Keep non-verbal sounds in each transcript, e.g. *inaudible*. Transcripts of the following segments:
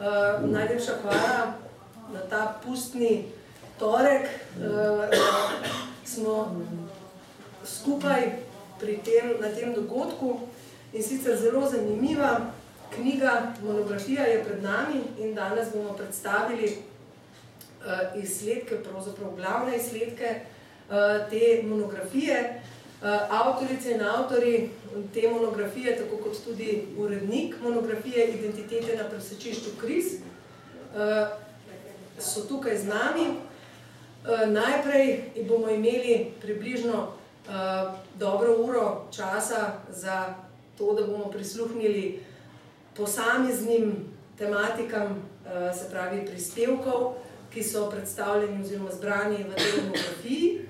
Uh, najlepša hvala na ta pustni torek. Uh, smo skupaj pri tem, na tem dogodku in sicer zelo zanimiva knjiga, monografija je pred nami in danes bomo predstavili uh, izsledke, pravzaprav glavne izsledke uh, te monografije. Uh, avtorice in avtori te monografije, tako kot tudi urednik monografije Identitete na presečišču kriz, uh, so tukaj z nami. Uh, najprej bomo imeli približno dobro uro časa za to, da bomo prisluhnili posameznim tematikam, se pravi prispevkov, ki so predstavljeni oziroma zbrani v tej monografiji.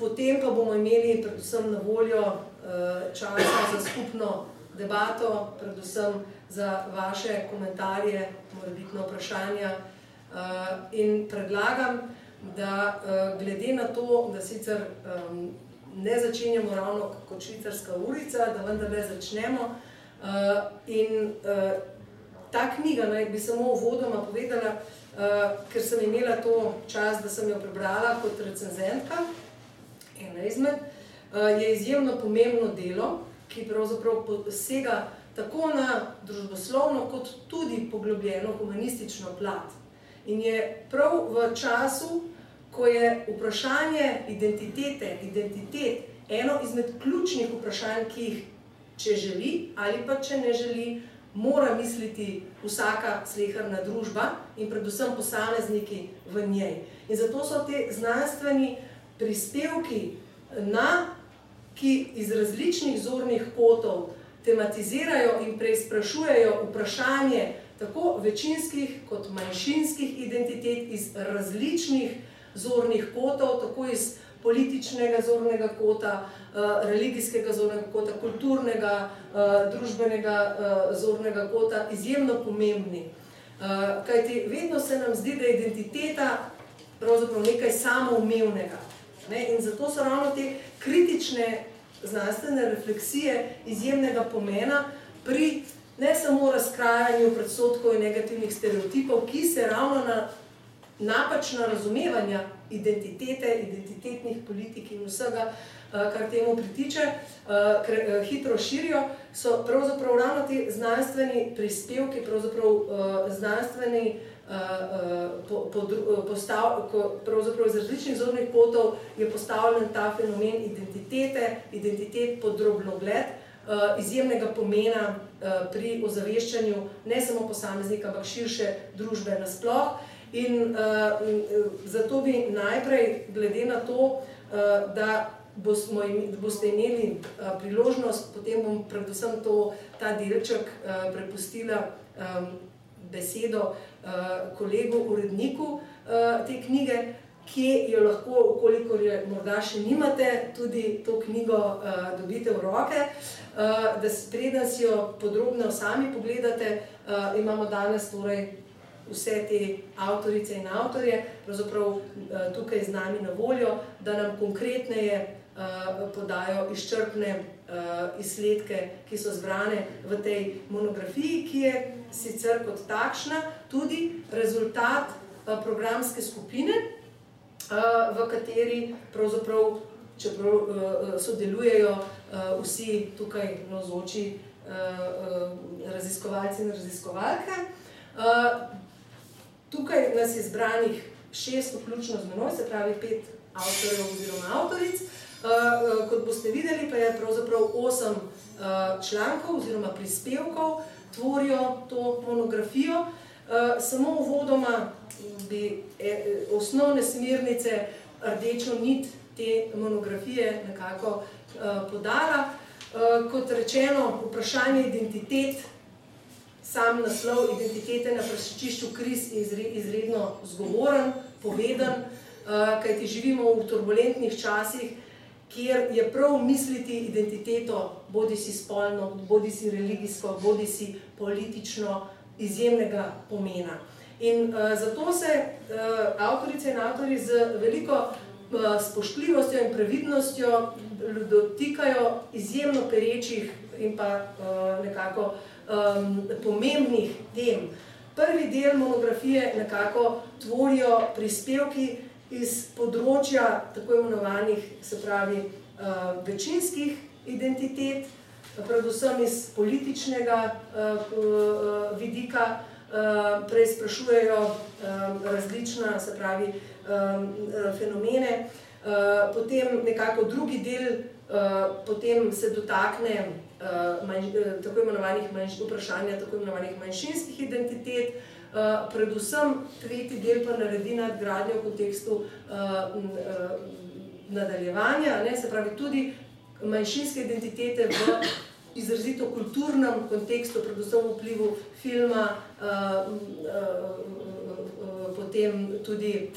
Potem pa bomo imeli predvsem na voljo uh, časa za skupno debato, predvsem za vaše komentarje, morebitno vprašanja. Uh, in predlagam, da uh, glede na to, da sicer ne začenjamo ravno kot švicarska urica, da vendarle začnemo. In ta knjiga, naj bi samo uvodoma povedala, ker sem imela to čas, da sem jo prebrala kot recenzentka, ena izmed, eh, je izjemno pomembno delo, ki pravzaprav posega tako na družboslovno, kot tudi poglobljeno humanistično plat. In je prav v času, ko je vprašanje identitete, identitet, eno izmed ključnih vprašanj, ki jih, če želi ali pa če ne želi, mora misliti vsaka sleherna družba in predvsem posamezniki v njej. In zato so te znanstveni prispevki, na, ki iz različnih zornih kotov tematizirajo in preizprašujejo vprašanje tako večinskih kot manjšinskih identitet iz različnih zornih kotov, tako iz političnega zornega kota, eh, religijskega zornega kota, kulturnega, eh, družbenega eh, zornega kota, izjemno pomembni. Kajti vedno se nam zdi, da je identiteta pravzaprav nekaj samoumevnega. Ne? In zato so ravno te kritične znanstvene refleksije izjemnega pomena pri ne samo razkrajanju predsotkov in negativnih stereotipov, ki se ravno na napačna razumevanja identitete, identitetnih politik in vsega, eh, kar temu pritiče, eh, eh, hitro širijo, so pravzaprav ravno ti znanstveni prispevki, pravzaprav znanstveni postav, ko pravzaprav iz različnih zornih kotov je postavljen ta fenomen identitete, identitet pod drobnogled, izjemnega pomena pri ozaveščanju ne samo posameznika, ampak širše družbe nasploh. In zato bi najprej, glede na to, da boste imeli priložnost, potem bom predvsem to, ta delček prepustila besedo kolegu, uredniku uh, te knjige, ki jo lahko, kolikor jo morda še nimate, tudi to knjigo uh, dobite v roke. Uh, da preden si jo podrobno sami pogledate, uh, imamo danes torej vse te avtorice in avtorje, pravzaprav uh, tukaj z nami na voljo, da nam konkretneje uh, podajo izčrpne uh, izsledke, ki so zbrane v tej monografiji, ki je sicer kot takšna tudi rezultat uh, programske skupine, uh, v kateri pravzaprav, čeprav uh, sodelujejo vsi tukaj uh, raziskovalci in raziskovalke. Tukaj nas je zbranih šest, vključno z menoj, se pravi pet avtorjev oziroma avtoric. Kot boste videli, pa je pravzaprav osem člankov oziroma prispevkov, tvorijo to monografijo. Uh, samo uvodoma bi e, osnovne smernice, rdečo nit te monografije nekako podala. Kot rečeno, vprašanje identitet, sam naslov identitete na presečišču kriz je izredno zgovoren, povedan, uh, kajti živimo v turbulentnih časih, kjer je prav misliti identiteto, bodi si spolno, bodi si religijsko, bodi si politično, izjemnega pomena. In uh, zato se uh, avtorice in avtori z veliko spoštljivostjo in previdnostjo dotikajo izjemno perečih in pa nekako pomembnih tem. Prvi del monografije nekako tvorijo prispevki iz področja tako imenovanih, se pravi, večinskih identitet, predvsem iz političnega vidika, prej sprašujejo različna, se pravi, fenomene. Potem nekako drugi del potem se dotakne tako imenovanih vprašanja tako imenovanih manjšinskih identitet, predvsem tretji del pa naredi nadgradnjo v kontekstu nadaljevanja, ne, se pravi tudi manjšinske identitete v izrazito kulturnem kontekstu, predvsem v vplivu filma, potem tudi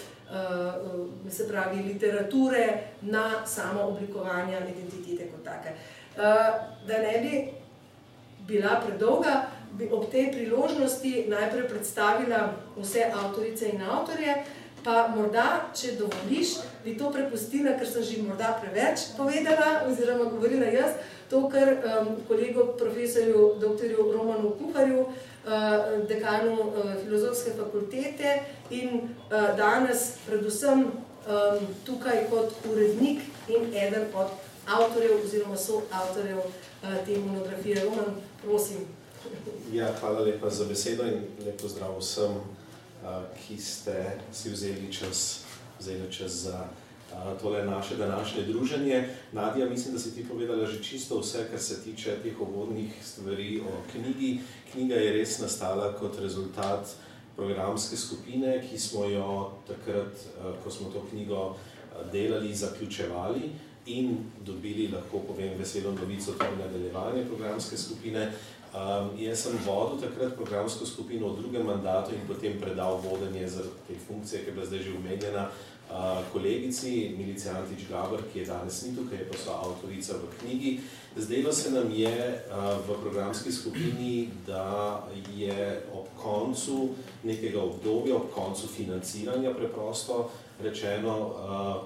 se pravi literature na samo oblikovanje identitete kot take. Da ne bi bila predolga, bi ob tej priložnosti najprej predstavila vse avtorice in avtorje, pa morda, če dovoliš, bi to prepustila, ker sem že morda preveč povedala oziroma govorila jaz, to, kar um, kolegu profesorju dr. Romanu Kuharju, uh, dekanu uh, filozofske fakultete in uh, danes predvsem um, tukaj kot urednik in eden od avtorjev oziroma soavtorjev uh, te monografije. Roman, prosim. Ja, hvala lepa za besedo in lepo zdrav vsem ki ste si vzeli čas, vzeli čas za tole naše današnje druženje. Nadja, mislim, da si ti povedala že čisto vse, kar se tiče teh uvodnih stvari o knjigi. Knjiga je res nastala kot rezultat programske skupine, ki smo jo takrat, ko smo to knjigo delali, zaključevali in dobili, lahko povem, veselo novico tudi nadaljevanje programske skupine. Um, jaz sem vodil takrat programsko skupino v drugem mandatu in potem predal vodenje za te funkcije, ki je bila zdaj že umenjena uh, kolegici Milici Antič Gabr, ki je danes ni tukaj, je pa so avtorica v knjigi. Zdelo se nam je uh, v programski skupini, da je ob koncu nekega obdobja, ob koncu financiranja preprosto rečeno, uh,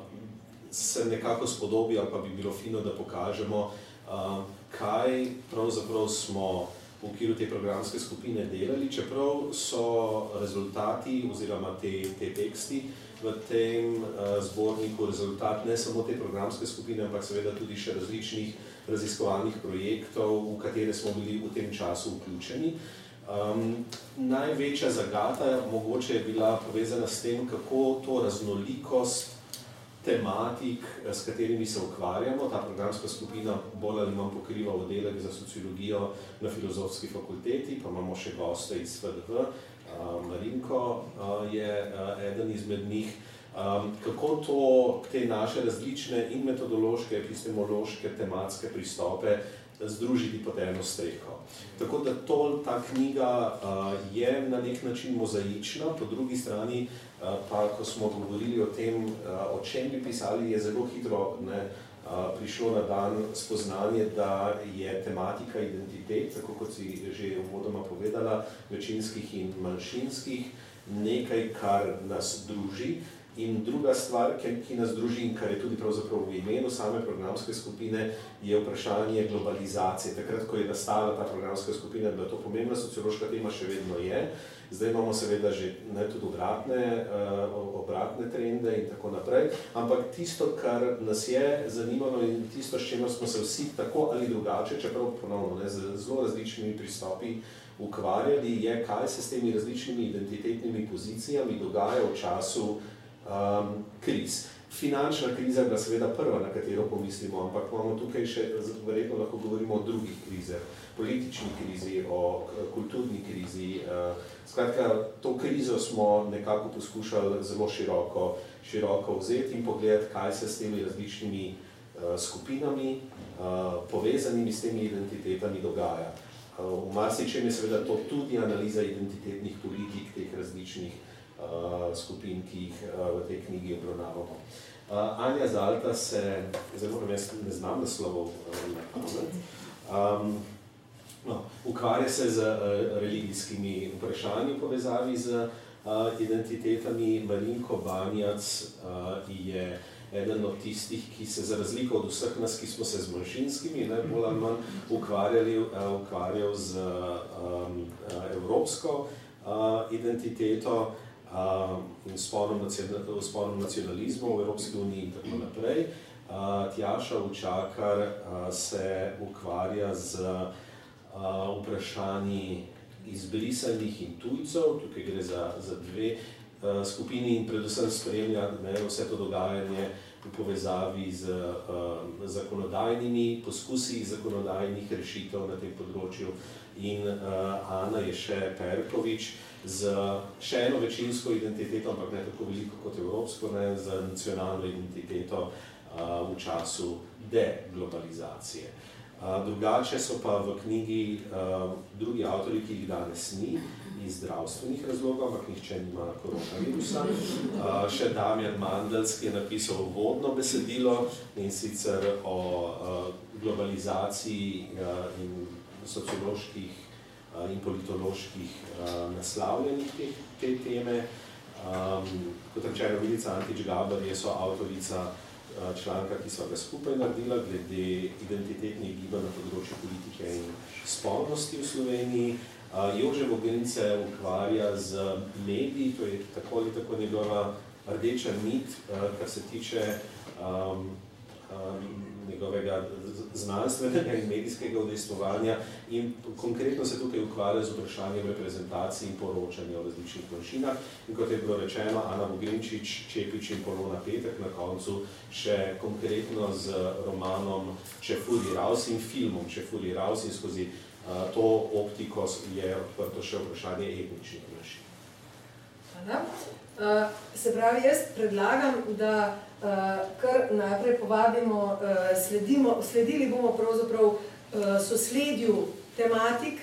se nekako spodobi ali pa bi bilo fino, da pokažemo, uh, kaj pravzaprav smo v okviru te programske skupine delali, čeprav so rezultati oziroma te, te teksti v tem uh, zborniku rezultat ne samo te programske skupine, ampak seveda tudi še različnih raziskovalnih projektov, v katere smo bili v tem času vključeni. Um, največja zagata mogoče je bila povezana s tem, kako to raznolikost tematik, eh, s katerimi se ukvarjamo. Ta programska skupina bolj ali manj pokriva oddelek za sociologijo na filozofski fakulteti, pa imamo še goste iz FDV. Marinko je eden izmed njih. Kako to, te naše različne in metodološke, epistemološke, tematske pristope združiti pod eno streho. Tako da to, ta knjiga uh, je na nek način mozaična, po drugi strani uh, pa, ko smo govorili o tem, uh, o čem bi pisali, je zelo hitro ne, uh, prišlo na dan spoznanje, da je tematika identitet, tako kot si že uvodoma povedala, večinskih in manjšinskih, nekaj, kar nas druži, In druga stvar, ki nas druži in kar je tudi pravzaprav v imenu same programske skupine, je vprašanje globalizacije. Takrat, ko je nastala ta programska skupina, bila to pomembna sociološka tema, še vedno je. Zdaj imamo seveda že ne, tudi obratne, uh, obratne trende in tako naprej. Ampak tisto, kar nas je zanimalo in tisto, s čimer smo se vsi tako ali drugače, čeprav ponovno ne, z zelo različnimi pristopi ukvarjali, je, kaj se s temi različnimi identitetnimi pozicijami dogaja v času um, kriz. Finančna kriza je bila seveda prva, na katero pomislimo, ampak imamo tukaj še, verjetno lahko govorimo o drugih krizah, politični krizi, o kulturni krizi. Uh, skratka, to krizo smo nekako poskušali zelo široko, široko vzeti in pogledati, kaj se s temi različnimi uh, skupinami, uh, povezanimi s temi identitetami dogaja. V marsičem je seveda to tudi analiza identitetnih politik teh različnih skupin, ki jih uh, v tej knjigi obravnavamo. Uh, Anja Zalta se, zelo ne, ne znam naslovov uh, na pamet, um, no, ukvarja se z uh, religijskimi vprašanji v povezavi z uh, identitetami. Marinko Banjac uh, je eden od tistih, ki se za razliko od vseh nas, ki smo se z manjšinskimi, ne, bolj ali manj ukvarjali, ukvarjal z um, evropsko uh, identiteto uh, in sponom nacionalizmu v Evropski uniji in tako naprej. Uh, Tjaša Učakar uh, se ukvarja z uh, vprašanji izbrisanih in tujcev, tukaj gre za, za dve uh, skupini in predvsem spremlja ne, vse to dogajanje v povezavi z uh, zakonodajnimi poskusi zakonodajnih rešitev na tem področju. In uh, Ana je še Perkovič z še eno večinsko identiteto, ampak ne tako veliko kot evropsko, ne, z nacionalno identiteto uh, v času deglobalizacije. Uh, Drugače so pa v knjigi uh, drugi avtori, ki jih danes ni, iz zdravstvenih razlogov, ampak nihče nima koronavirusa. Uh, še Damjan Mandels, ki je napisal vodno besedilo in sicer o uh, globalizaciji uh, in socioloških uh, in politoloških uh, naslavljanjih te, te teme. Um, kot rečeno, Milica Antič-Gabar je so avtorica Eh, članka, ki so ga skupaj naredila glede identitetnih gibanj na področju politike in spolnosti v Sloveniji. Eh, Jože Vogelin se ukvarja z mediji, to je tako ali tako njegova rdeča nit, eh, kar se tiče um, um, njegovega znanstvenega in medijskega udejstvovanja in konkretno se tukaj ukvarja z vprašanjem reprezentacije in poročanja o različnih manjšinah. In kot je bilo rečeno, Ana Bogrinčič, Čepič in Polona Petek na koncu še konkretno z romanom Čefuri Raus in filmom Čefuri Raus in skozi uh, to optiko je odprto še vprašanje etničnih manjšin. Hvala. Uh, se pravi, jaz predlagam, da kar najprej povabimo, uh, sledimo, sledili bomo pravzaprav uh, sosledju tematik,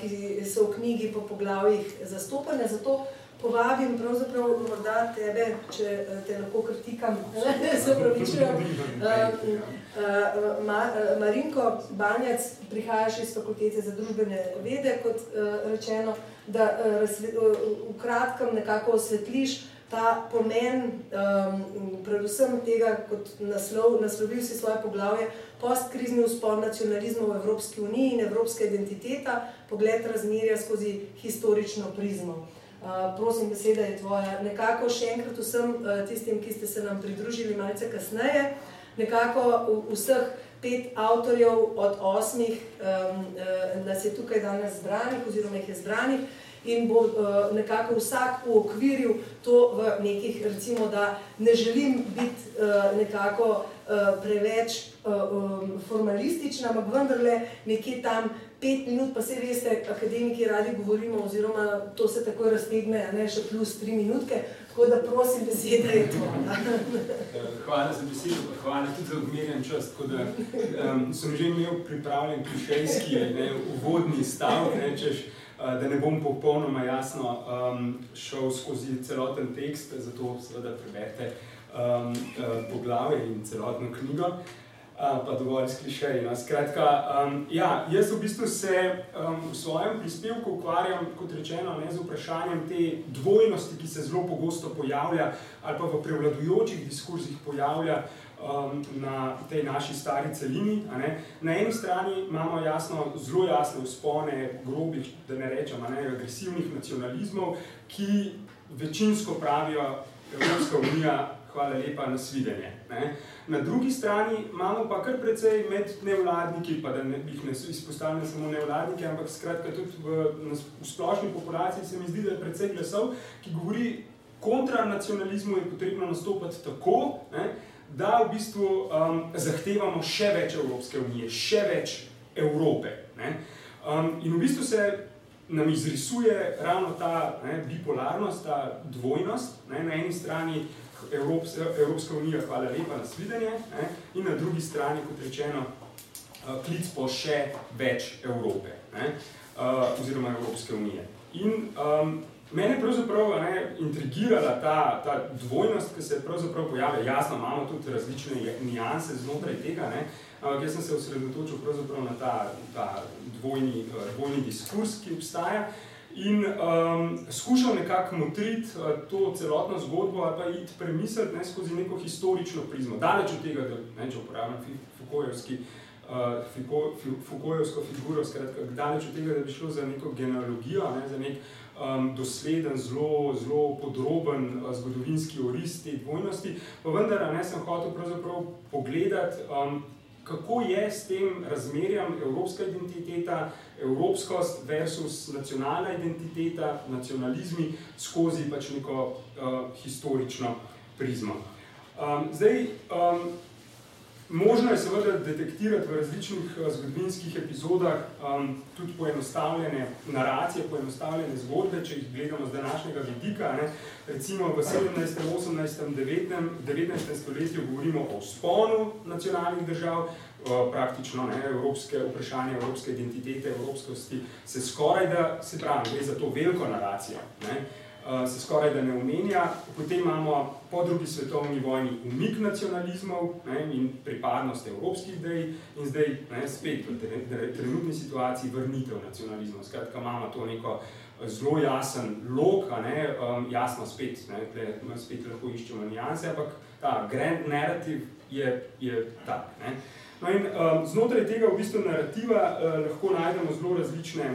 ki so v knjigi po poglavjih zastopane, zato povabim pravzaprav morda tebe, če te lahko kritikam, *laughs* se pravičujem, Ma, Marinko Banjac, prihajaš iz fakultete za družbene vede, kot rečeno, da v kratkem nekako osvetliš ta pomen, um, predvsem tega, kot naslov, naslovil si svoje poglavje, postkrizni vzpon nacionalizma v Evropski uniji in evropska identiteta, pogled razmerja skozi historično prizmo. Uh, prosim, beseda je tvoja. Nekako še enkrat vsem uh, tistim, ki ste se nam pridružili malce kasneje, nekako vseh pet avtorjev od osmih um, uh, nas je tukaj danes zbranih oziroma jih je zbranih in bo uh, nekako vsak uokviril to v nekih, recimo, da ne želim biti uh, nekako uh, preveč uh, um, formalistična, ampak vendarle nekje tam pet minut, pa se veste, akademiki radi govorimo, oziroma to se tako raztegne, ne še plus tri minutke, tako da prosim, beseda je to. hvala za besedo, pa hvala tudi za odmerjen čas, da um, sem že imel pripravljen klišejski uvodni stavk, rečeš, da ne bom popolnoma jasno um, šel skozi celoten tekst, zato seveda preberite um, poglavje in celotno knjigo, uh, pa dovolj sklišej. No. Skratka, um, ja, jaz v bistvu se um, v svojem prispevku ukvarjam, kot rečeno, ne, z vprašanjem te dvojnosti, ki se zelo pogosto pojavlja ali pa v prevladujočih diskurzih pojavlja um, na tej naši stari celini. Na eni strani imamo jasno, zelo jasne vzpone grobih, da ne rečem, ne, agresivnih nacionalizmov, ki večinsko pravijo Evropska unija, hvala lepa, nasvidenje. Ne. Na drugi strani imamo pa kar precej med nevladniki, pa da ne bi jih izpostavili samo nevladniki, ampak skratka tudi v, v splošni populaciji se mi zdi, da je precej glasov, ki govori, kontra nacionalizmu je potrebno nastopati tako, ne, da v bistvu um, zahtevamo še več Evropske unije, še več Evrope. Um, in v bistvu se nam izrisuje ravno ta ne, bipolarnost, ta dvojnost. Ne, na eni strani Evropska, Evropska unija, hvala lepa na svidenje, ne, in na drugi strani, kot rečeno, uh, klic po še več Evrope, ne, uh, oziroma Evropske unije. In um, Mene je pravzaprav ne, intrigirala ta, ta dvojnost, ki se pravzaprav pojavlja. Jasno, imamo tudi različne nijanse znotraj tega, ampak jaz sem se osredotočil pravzaprav na ta, ta dvojni, dvojni diskurs, ki obstaja. In um, skušal nekako motriti uh, to celotno zgodbo ali pa iti premisliti ne, skozi neko historično prizmo. Daleč od tega, da ne, če uporabljam Fukojevski, uh, Fukojevsko figuro, skratka, daleč od tega, da bi šlo za neko genealogijo, ne, za nek um, dosleden, zelo, zelo podroben uh, zgodovinski oris te dvojnosti, pa vendar ne sem hotel pravzaprav pogledati, um, kako je s tem razmerjem evropska identiteta, evropskost versus nacionalna identiteta, nacionalizmi skozi pač neko uh, historično prizmo. Um, zdaj, um, možno je seveda detektirati v različnih uh, zgodovinskih epizodah um, tudi poenostavljene naracije, poenostavljene zgodbe, če jih gledamo z današnjega vidika. Ne. Recimo v 17., 18., 19. 19. stoletju govorimo o sponu nacionalnih držav, praktično ne, evropske vprašanje, evropske identitete, evropskosti, se skoraj da, se pravi, gre za to veliko naracijo, ne, se skoraj da ne omenja. Potem imamo po drugi svetovni vojni umik nacionalizmov ne, in pripadnost evropskih idej in zdaj ne, spet v trenutni situaciji vrnitev nacionalizmov. Skratka, imamo to neko zelo jasen log, a ne, um, jasno spet, ne, tle, spet lahko iščemo nijanse, ampak ta grand narrative je, je tak. Ne. No in, um, znotraj tega v bistvu narativa uh, lahko najdemo zelo različne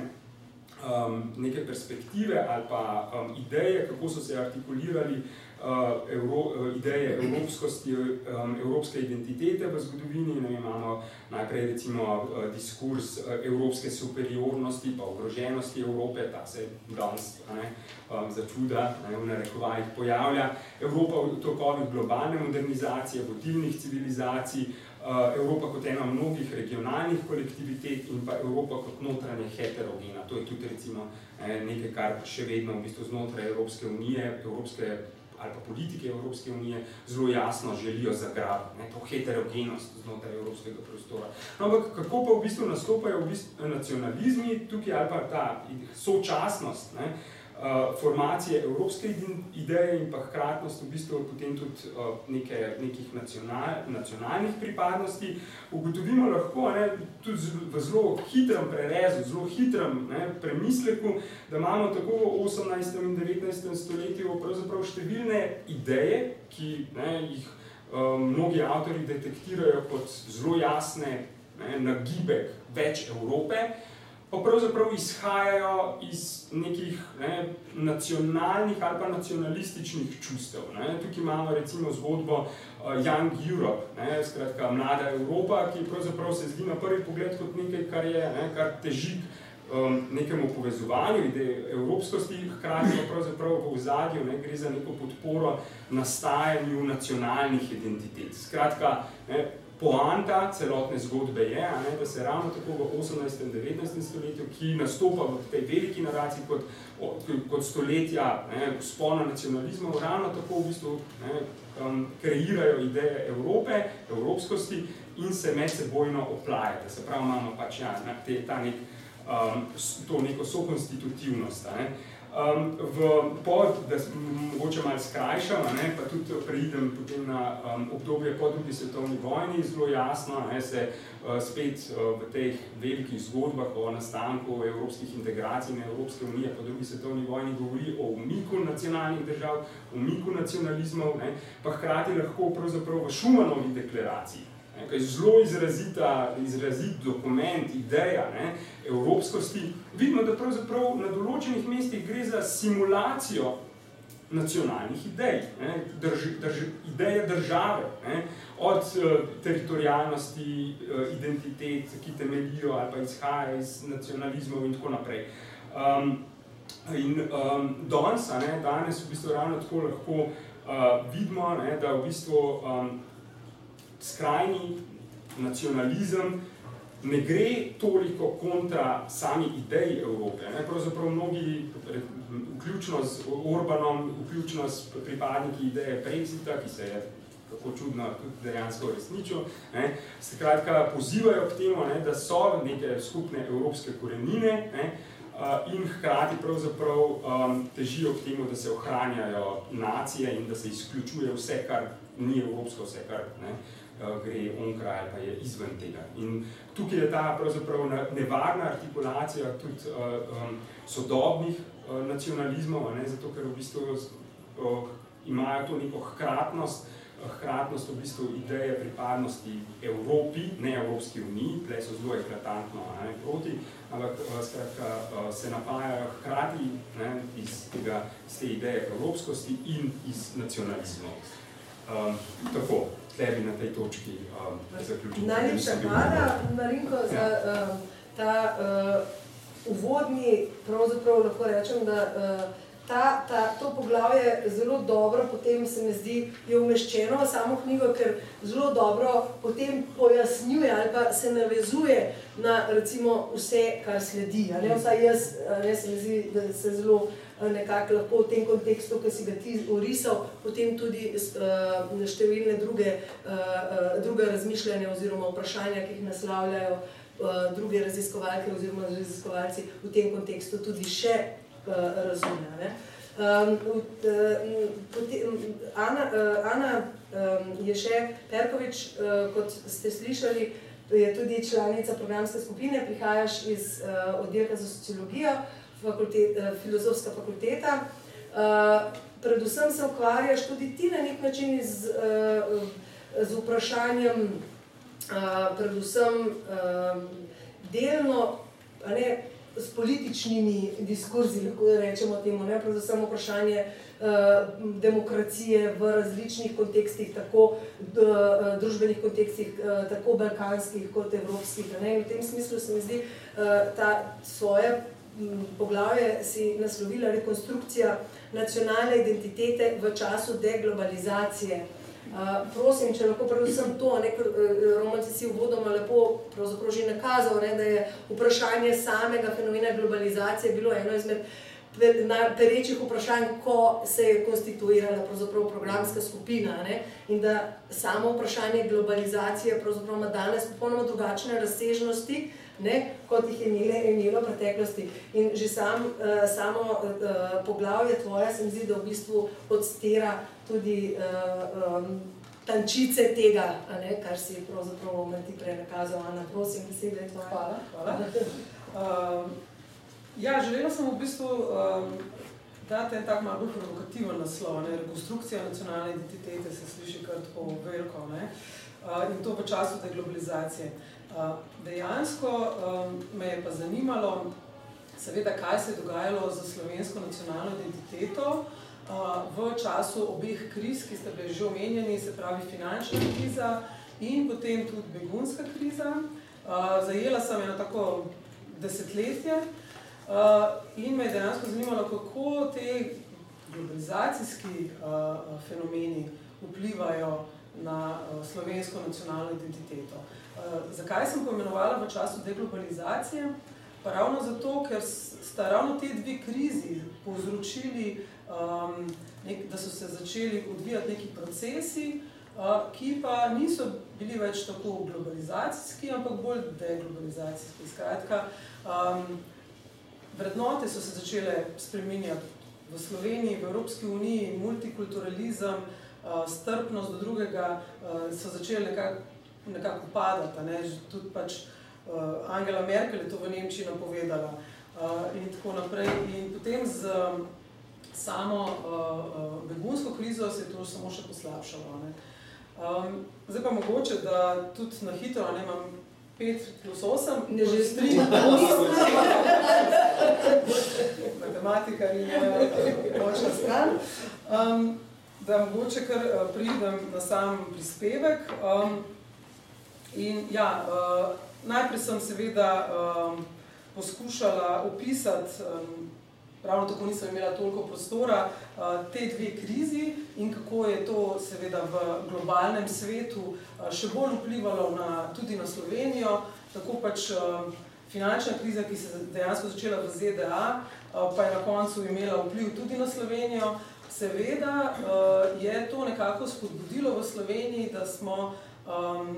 um, neke perspektive ali pa um, ideje, kako so se artikulirali uh, evro, uh, ideje evropskosti, um, evropske identitete v zgodovini. Ne, imamo najprej recimo uh, diskurs uh, evropske superiornosti pa ogroženosti Evrope, ta se danes ne, um, za čuda ne, v narekovajih pojavlja. Evropa v tokovih globalne modernizacije, vodilnih civilizacij, Eh, Evropa kot ena mnogih regionalnih kolektivitet in pa Evropa kot notranje heterogena. To je tudi recimo eh, nekaj, kar še vedno v bistvu znotraj Evropske unije, Evropske ali pa politike Evropske unije zelo jasno želijo zagrabiti, to heterogenost znotraj Evropskega prostora. No, ampak kako pa v bistvu nastopajo v bistvu nacionalizmi tukaj ali pa ta sočasnost, ne, uh, uh, formacije evropske ideje in pa hkratnost v bistvu potem tudi uh, neke, nekih nacional, nacionalnih pripadnosti, ugotovimo lahko ne, tudi v zelo hitrem prerezu, zelo hitrem ne, premisleku, da imamo tako v 18. in 19. stoletju pravzaprav številne ideje, ki ne, jih um, mnogi avtori detektirajo kot zelo jasne ne, nagibek več Evrope, pa pravzaprav izhajajo iz nekih ne, nacionalnih ali pa nacionalističnih čustev. Ne. Tukaj imamo recimo zgodbo uh, Young Europe, ne, skratka mlada Evropa, ki pravzaprav se zdi na prvi pogled kot nekaj, kar je, ne, kar teži um, nekemu povezovanju ideje evropskosti, hkrati pa pravzaprav v ozadju ne, gre za neko podporo nastajanju nacionalnih identitet. Skratka, ne, poanta celotne zgodbe je, ne, da se ravno tako v 18. in 19. stoletju, ki nastopa v tej veliki naraciji kot, kot stoletja ne, spona nacionalizma, ravno tako v bistvu ne, um, kreirajo ideje Evrope, evropskosti in se medsebojno oplajate. Se pravi, imamo pač ja, te, ta nek, um, to neko sokonstitutivnost. Ne. Um, v, po, da mogoče malo skrajšam, ne, pa tudi preidem potem na um, obdobje po drugi svetovni vojni, zelo jasno ne, se uh, spet uh, v teh velikih zgodbah o nastanku evropskih integracij in Evropske unije po drugi svetovni vojni govori o umiku nacionalnih držav, umiku nacionalizmov, ne, pa hkrati lahko pravzaprav v Šumanovi deklaraciji nekaj zelo izrazita, izrazit dokument, ideja ne, evropskosti, vidimo, da pravzaprav na določenih mestih gre za simulacijo nacionalnih idej, ne, drž, drž, ideje države, ne, od uh, teritorijalnosti, uh, identitet, ki temeljijo ali pa izhaja iz nacionalizmov in tako naprej. Um, in um, danes, ne, danes v bistvu ravno tako lahko uh, vidimo, ne, da v bistvu um, skrajni nacionalizem ne gre toliko kontra sami ideji Evrope. Ne? Pravzaprav mnogi, vključno z Orbanom, vključno s pripadniki ideje Brexita, ki se je kako čudno tudi dejansko resničil, ne? skratka pozivajo k temu, ne, da so neke skupne evropske korenine ne? in hkrati pravzaprav um, težijo k temu, da se ohranjajo nacije in da se izključuje vse, kar ni evropsko, vse, kar ne? Gre onkraj ali pa je izven tega. In tukaj je ta pravzaprav nevarna artikulacija tudi um, sodobnih uh, nacionalizmov, ne, zato ker v bistvu uh, imajo to neko hkratnost, hkratnost v bistvu ideje pripadnosti Evropi, ne Evropski uniji, tle so zelo eklatantno ne, proti, ampak eh, skratka, eh, se napajajo hkrati ne, iz, tega, iz te ideje evropskosti in iz nacionalizmov. Um, tako, tle bi na tej točki um, zaključili. Najlepša hvala, Marinko, za ja. um, ta uh, uvodni, pravzaprav lahko rečem, da uh, ta, ta, to poglavje zelo dobro, potem se mi zdi, je umeščeno v samo knjigo, ker zelo dobro potem pojasnjuje ali pa se navezuje na recimo vse, kar sledi. Ne? Vsaj jaz, ne, se mi zdi, da se zelo nekako lahko v tem kontekstu, ki si ga ti orisal, potem tudi uh, številne druge, uh, druge razmišljanja oziroma vprašanja, ki jih naslavljajo uh, druge raziskovalke oziroma raziskovalci v tem kontekstu tudi še Eh, razume. Um, Ana, uh, Ana um, je še Perkovič, uh, kot ste slišali, je tudi članica programske skupine, prihajaš iz uh, oddelka za sociologijo, fakultet, filozofska fakulteta. Uh, predvsem se ukvarjaš tudi ti na nek način z, uh, z vprašanjem, uh, predvsem delno, ne, s političnimi diskurzi, lahko rečemo temu, ne, predvsem vprašanje uh, demokracije v različnih kontekstih, tako uh, družbenih kontekstih, uh, tako balkanskih kot evropskih. Ne. In v tem smislu se mi zdi uh, ta svoje poglavje si naslovila rekonstrukcija nacionalne identitete v času deglobalizacije. Uh, prosim, če lahko predvsem to, ker uh, romanci si uvodoma lepo že nakazal, ne, da je vprašanje samega fenomena globalizacije bilo eno izmed perečih vprašanj, ko se je konstituirala programska skupina ne, in da samo vprašanje globalizacije ima danes popolnoma drugačne razsežnosti, ne, kot jih je imele, imelo v preteklosti. In že sam, uh, samo uh, poglavje tvoje se mi zdi, da v bistvu odstira tudi uh, um, tančice tega, ne, kar si pravzaprav ti prej nakazal. Ana, prosim, besede je tvoje. Hvala. hvala. uh, ja, želela sem v bistvu um, dati en tak malo bolj provokativen naslov, ne, rekonstrukcija nacionalne identitete se sliši kar tako veliko, ne, in to v času deglobalizacije. Uh, dejansko um, me je pa zanimalo, seveda, kaj se je dogajalo za slovensko nacionalno identiteto, uh, v času obeh kriz, ki ste bili že omenjeni, se pravi finančna kriza in potem tudi begunska kriza. Zajela sem eno tako desetletje in me je dejansko zanimalo, kako te globalizacijski fenomeni vplivajo na slovensko nacionalno identiteto. Zakaj sem poimenovala v času deglobalizacije? Pa ravno zato, ker sta ravno te dve krizi povzročili um, nek, da so se začeli odvijati neki procesi, uh, ki pa niso bili več tako globalizacijski, ampak bolj deglobalizacijski. Skratka, um, vrednote so se začele spreminjati v Sloveniji, v Evropski uniji, multikulturalizem, uh, strpnost do drugega uh, so začele nekako nekak upadati. Ne? Tudi pač uh, Angela Merkel je to v Nemčiji napovedala uh, in tako naprej. In potem z samo uh, begunsko krizo se je to samo še poslabšalo. Ne. Um, zdaj pa mogoče, da tudi na hitro, ne imam 5 plus 8, ne že 3 *laughs* Matematika ni močna stran. Um, da mogoče kar pridem na sam prispevek. Um, in ja, uh, najprej sem seveda um, poskušala opisati um, ravno tako nisem imela toliko prostora, te dve krizi in kako je to seveda v globalnem svetu še bolj vplivalo na, tudi na Slovenijo, tako pač finančna kriza, ki se dejansko začela v ZDA, pa je na koncu imela vpliv tudi na Slovenijo. Seveda je to nekako spodbudilo v Sloveniji, da smo um,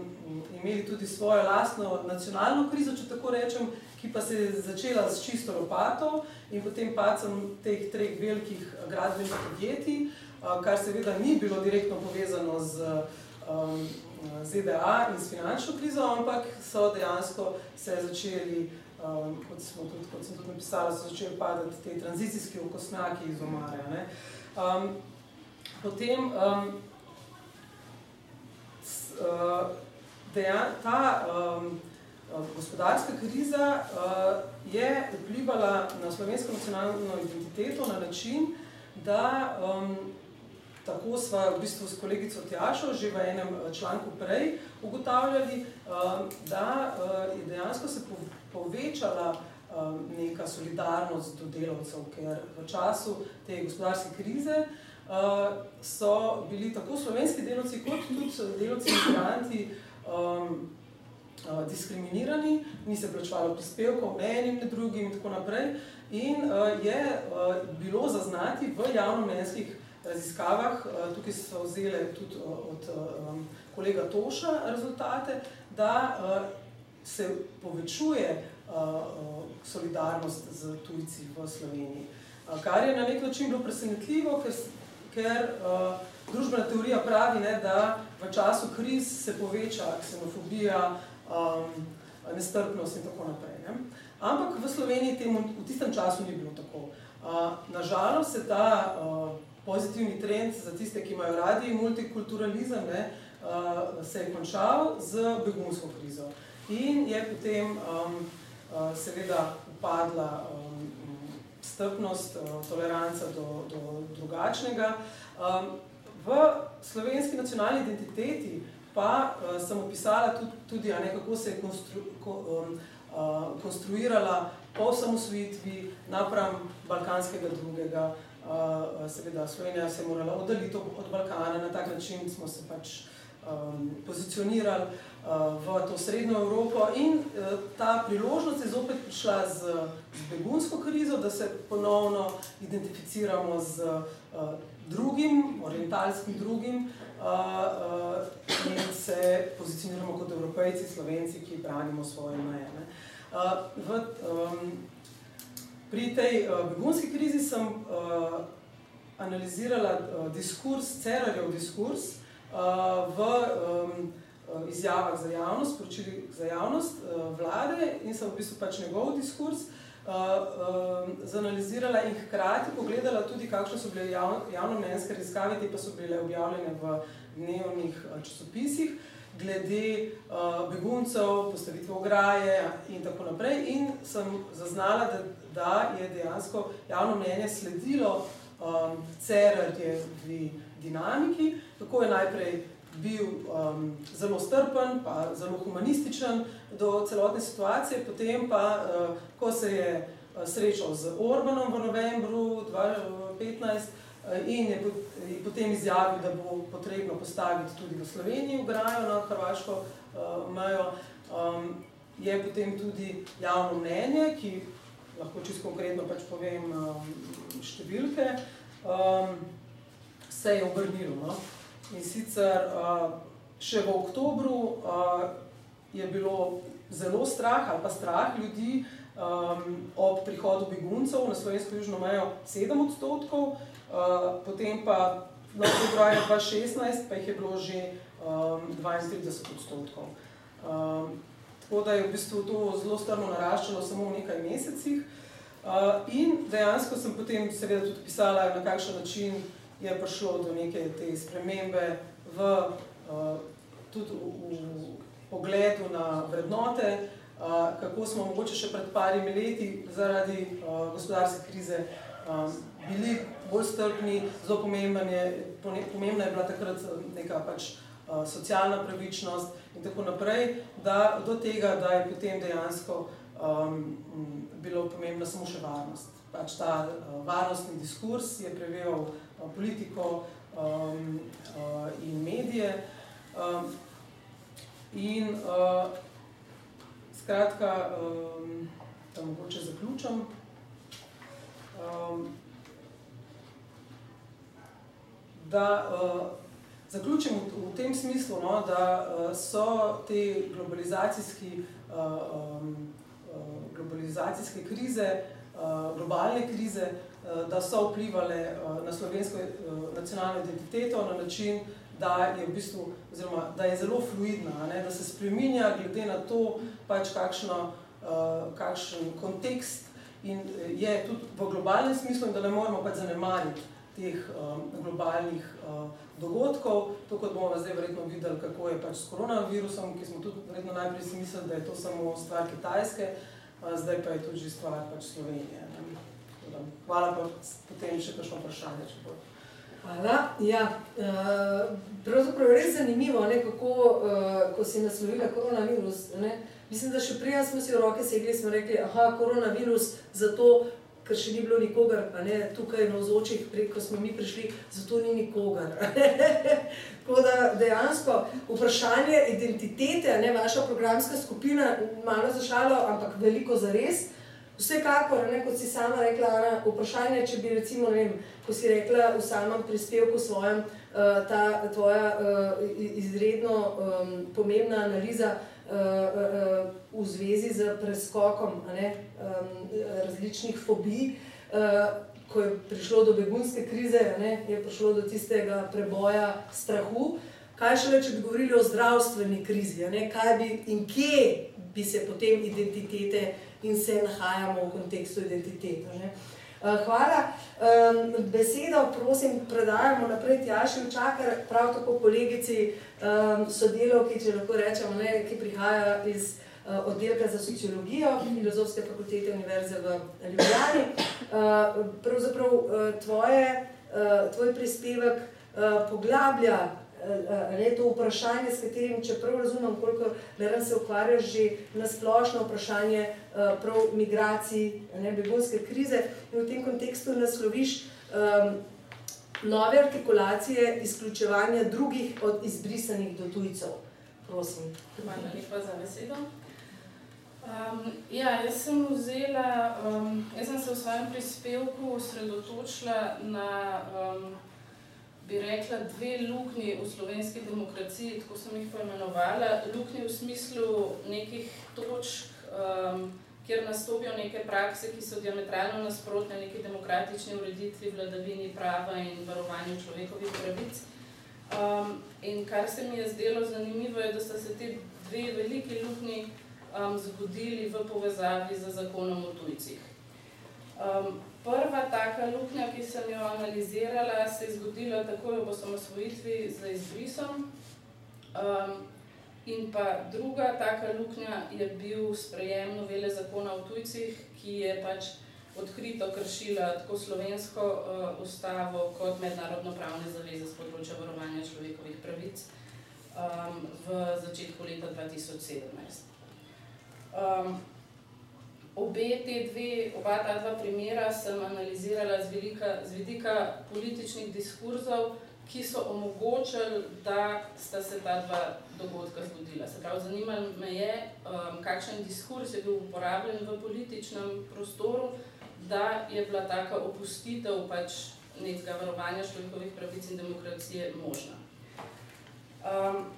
imeli tudi svojo lastno nacionalno krizo, če tako rečem, ki pa se je začela s čisto lopato in potem pacem teh treh velikih gradbenih podjetij, kar seveda ni bilo direktno povezano z um, ZDA in s finančno krizo, ampak so dejansko se začeli, um, kot, smo tudi, kot sem tudi napisala, so začeli padati te tranzicijski okosnjaki iz omarja. Ne. Um, potem um, uh, dejan, ta um, gospodarska kriza uh, je vplivala na slovensko nacionalno identiteto na način, da um, tako sva v bistvu s kolegico Tjašo že v enem članku prej ugotavljali, um, da uh, je dejansko se povečala um, neka solidarnost do delavcev, ker v času te gospodarske krize uh, so bili tako slovenski delavci kot tudi delavci imigranti um, diskriminirani, ni se plačevalo prispevkov, ne enim, ne drugim in tako naprej. In uh, je uh, bilo zaznati v javnomenskih raziskavah, uh, tukaj so vzele tudi od um, kolega Toša rezultate, da uh, se povečuje uh, solidarnost z tujci v Sloveniji. Uh, kar je na nek način bilo presenetljivo, ker, ker uh, družbena teorija pravi, ne, da v času kriz se poveča ksenofobija, um, nestrpnost in tako naprej. Ne. Ampak v Sloveniji temu v tistem času ni bilo tako. Uh, nažalost se ta uh, pozitivni trend za tiste, ki imajo radi multikulturalizem, ne, uh, se je končal z begunsko krizo. In je potem um, uh, seveda upadla um, strpnost, uh, toleranca do, do drugačnega. V slovenski nacionalni identiteti pa uh, sem opisala tudi, tudi ne, kako se je konstru, ko, um, konstruirala po osamosvojitvi napram balkanskega drugega. Seveda, Slovenija se je morala oddaliti od Balkana, na tak način smo se pač um, pozicionirali v to srednjo Evropo in uh, ta priložnost je zopet prišla z, z begunsko krizo, da se ponovno identificiramo z uh, drugim, orientalskim drugim, uh, in se pozicioniramo kot evropejci, slovenci, ki branimo svoje meje. Uh, v, um, pri tej begunski krizi sem uh, analizirala diskurs, Cerarjev diskurs uh, v um, izjavah za javnost, poročili za javnost uh, vlade in sem v bistvu pač njegov diskurs uh, uh, zanalizirala in hkrati pogledala tudi, kakšne so bile jav, javno-mnenjske raziskave, te pa so bile objavljene v dnevnih uh, časopisih, glede uh, beguncev, postavitve ograje in tako naprej. In sem zaznala, da, da je dejansko javno mnenje sledilo um, Cerarjevi dinamiki, kako je najprej bil um, zelo strpen, pa zelo humanističen do celotne situacije, potem pa, uh, ko se je uh, srečal z Orbanom v novembru 2015 uh, in je, je potem izjavil, da bo potrebno postaviti tudi v Sloveniji ograjo na hrvaško uh, mejo, um, je potem tudi javno mnenje, ki lahko čisto konkretno pač povem um, številke, um, se je obrnilo. No? In sicer še v oktobru je bilo zelo strah ali pa strah ljudi ob prihodu beguncev na slovensko južno mejo 7 odstotkov, potem pa na februarja 2016 pa jih je bilo že 32 odstotkov. Tako da je v bistvu to zelo strmo naraščalo samo v nekaj mesecih. In dejansko sem potem seveda tudi pisala, na kakšen način je prišlo do neke te spremembe v, uh, tudi v, v pogledu na vrednote, uh, kako smo mogoče še pred parimi leti zaradi uh, gospodarske krize bili bolj strpni, zelo pomembna je, pomembna je bila takrat neka pač uh, socialna pravičnost in tako naprej, da do tega, da je potem dejansko um, bilo pomembno samo še varnost. Pač ta uh, varnostni diskurs je preveval politiko um, uh, in medije. Um, in uh, skratka, um, da mogoče zaključam. Um, da uh, zaključim v, v tem smislu, no, da uh, so te globalizacijski, uh, um, uh, globalizacijske krize, uh, globalne krize, uh, da so vplivali eh, na slovensko eh, nacionalno identiteto na način, da je, v bistvu, oziroma, da je zelo fluidna, ne, da se spremenja glede na to, pač kakšno, kakšen kontekst in je tudi v globalnem smislu, da ne moremo pač zanemariti teh um, globalnih uh, dogodkov. To, kot bomo zdaj verjetno videli, kako je pač s koronavirusom, ki smo tudi verjetno najprej si mislili, da je to samo stvar Kitajske, uh, zdaj pa je to že stvar pač Slovenije. Ne. Hvala pa potem še kakšno vprašanje. Hvala. Ja, uh, pravzaprav je res zanimivo, ne, kako uh, ko si naslovila koronavirus. Ne. Mislim, da še prej smo si v roke segli in rekli, da je koronavirus zato, ker še ni bilo nikogar ne, tukaj na ozočih, ko smo mi prišli, zato ni nikogar. *laughs* Tako da dejansko vprašanje identitete, ne vaša programska skupina, malo zašalo, ampak veliko za res. Vsekakor, ne, kot si sama rekla, Ana, vprašanje, če bi recimo, vem, ko si rekla v samem prispevku svojem, uh, ta tvoja uh, izredno um, pomembna analiza uh, v zvezi z preskokom ne, um, različnih fobij, ko je prišlo do begunske krize, ne, je prišlo do tistega preboja strahu. Kaj šele, če bi govorili o zdravstveni krizi, ne, kaj bi in kje bi se potem identitete in se nahajamo v kontekstu identitete. Ne. Eh, hvala. Besedo, prosim, predajamo naprej Tjaši Čakar, prav tako kolegici sodelovki, če lahko rečemo, ne, ki prihaja iz eh, oddelka za sociologijo Filozofske fakultete Univerze v Ljubljani. Eh, pravzaprav tvoje, tvoj prispevek poglablja ne, to vprašanje, s katerim, če prav razumem, koliko leram se ukvarjaš že na splošno vprašanje prav migracij, ne, begunske krize in v tem kontekstu nasloviš um, nove artikulacije izključevanja drugih od izbrisanih do tujcev. Prosim. Hvala lepa za besedo. Um, ja, jaz sem vzela, um, jaz sem se v svojem prispevku osredotočila na um, bi rekla, dve luknji v slovenski demokraciji, tako sem jih poimenovala. Luknji v smislu nekih točk, um, kjer nastopijo neke prakse, ki so diametralno nasprotne neki demokratični ureditvi, vladavini prava in varovanju človekovih pravic. Um, in kar se mi je zdelo zanimivo, je, da so se ti dve veliki luknji um, zgodili v povezavi z zakonom o tujcih. Um, prva taka luknja, sem jo analizirala, se je zgodila takoj ob osamosvojitvi z izbrisom. Um, in pa druga taka luknja je bil sprejem novele zakona o tujcih, ki je pač odkrito kršila tako slovensko uh, ustavo kot mednarodno pravne zaveze z področja varovanja človekovih pravic um, v začetku leta 2017. Um, Obe te dve, oba ta dva primera sem analizirala z, velika, z vidika političnih diskurzov, ki so omogočili, da sta se ta dva dogodka zgodila. Se pravi, zanimalo me je, um, kakšen diskurs je bil uporabljen v političnem prostoru, da je bila taka opustitev pač nekega varovanja človekovih pravic in demokracije možna. Um,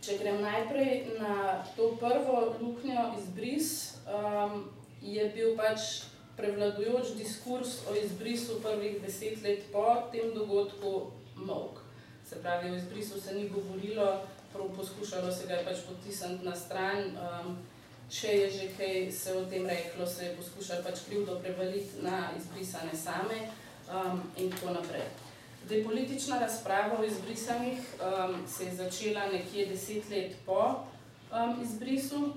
če grem najprej na to prvo luknjo izbris, um, je bil pač prevladujoč diskurs o izbrisu prvih deset let po tem dogodku mok. Se pravi, o izbrisu se ni govorilo, poskušalo se ga je pač potisniti na stran. Um, če je že kaj se o tem reklo, se je poskušalo pač krivdo prevaliti na izbrisane same um, in tako naprej. Zdaj, politična razprava o izbrisanih um, se je začela nekje deset let po um, izbrisu,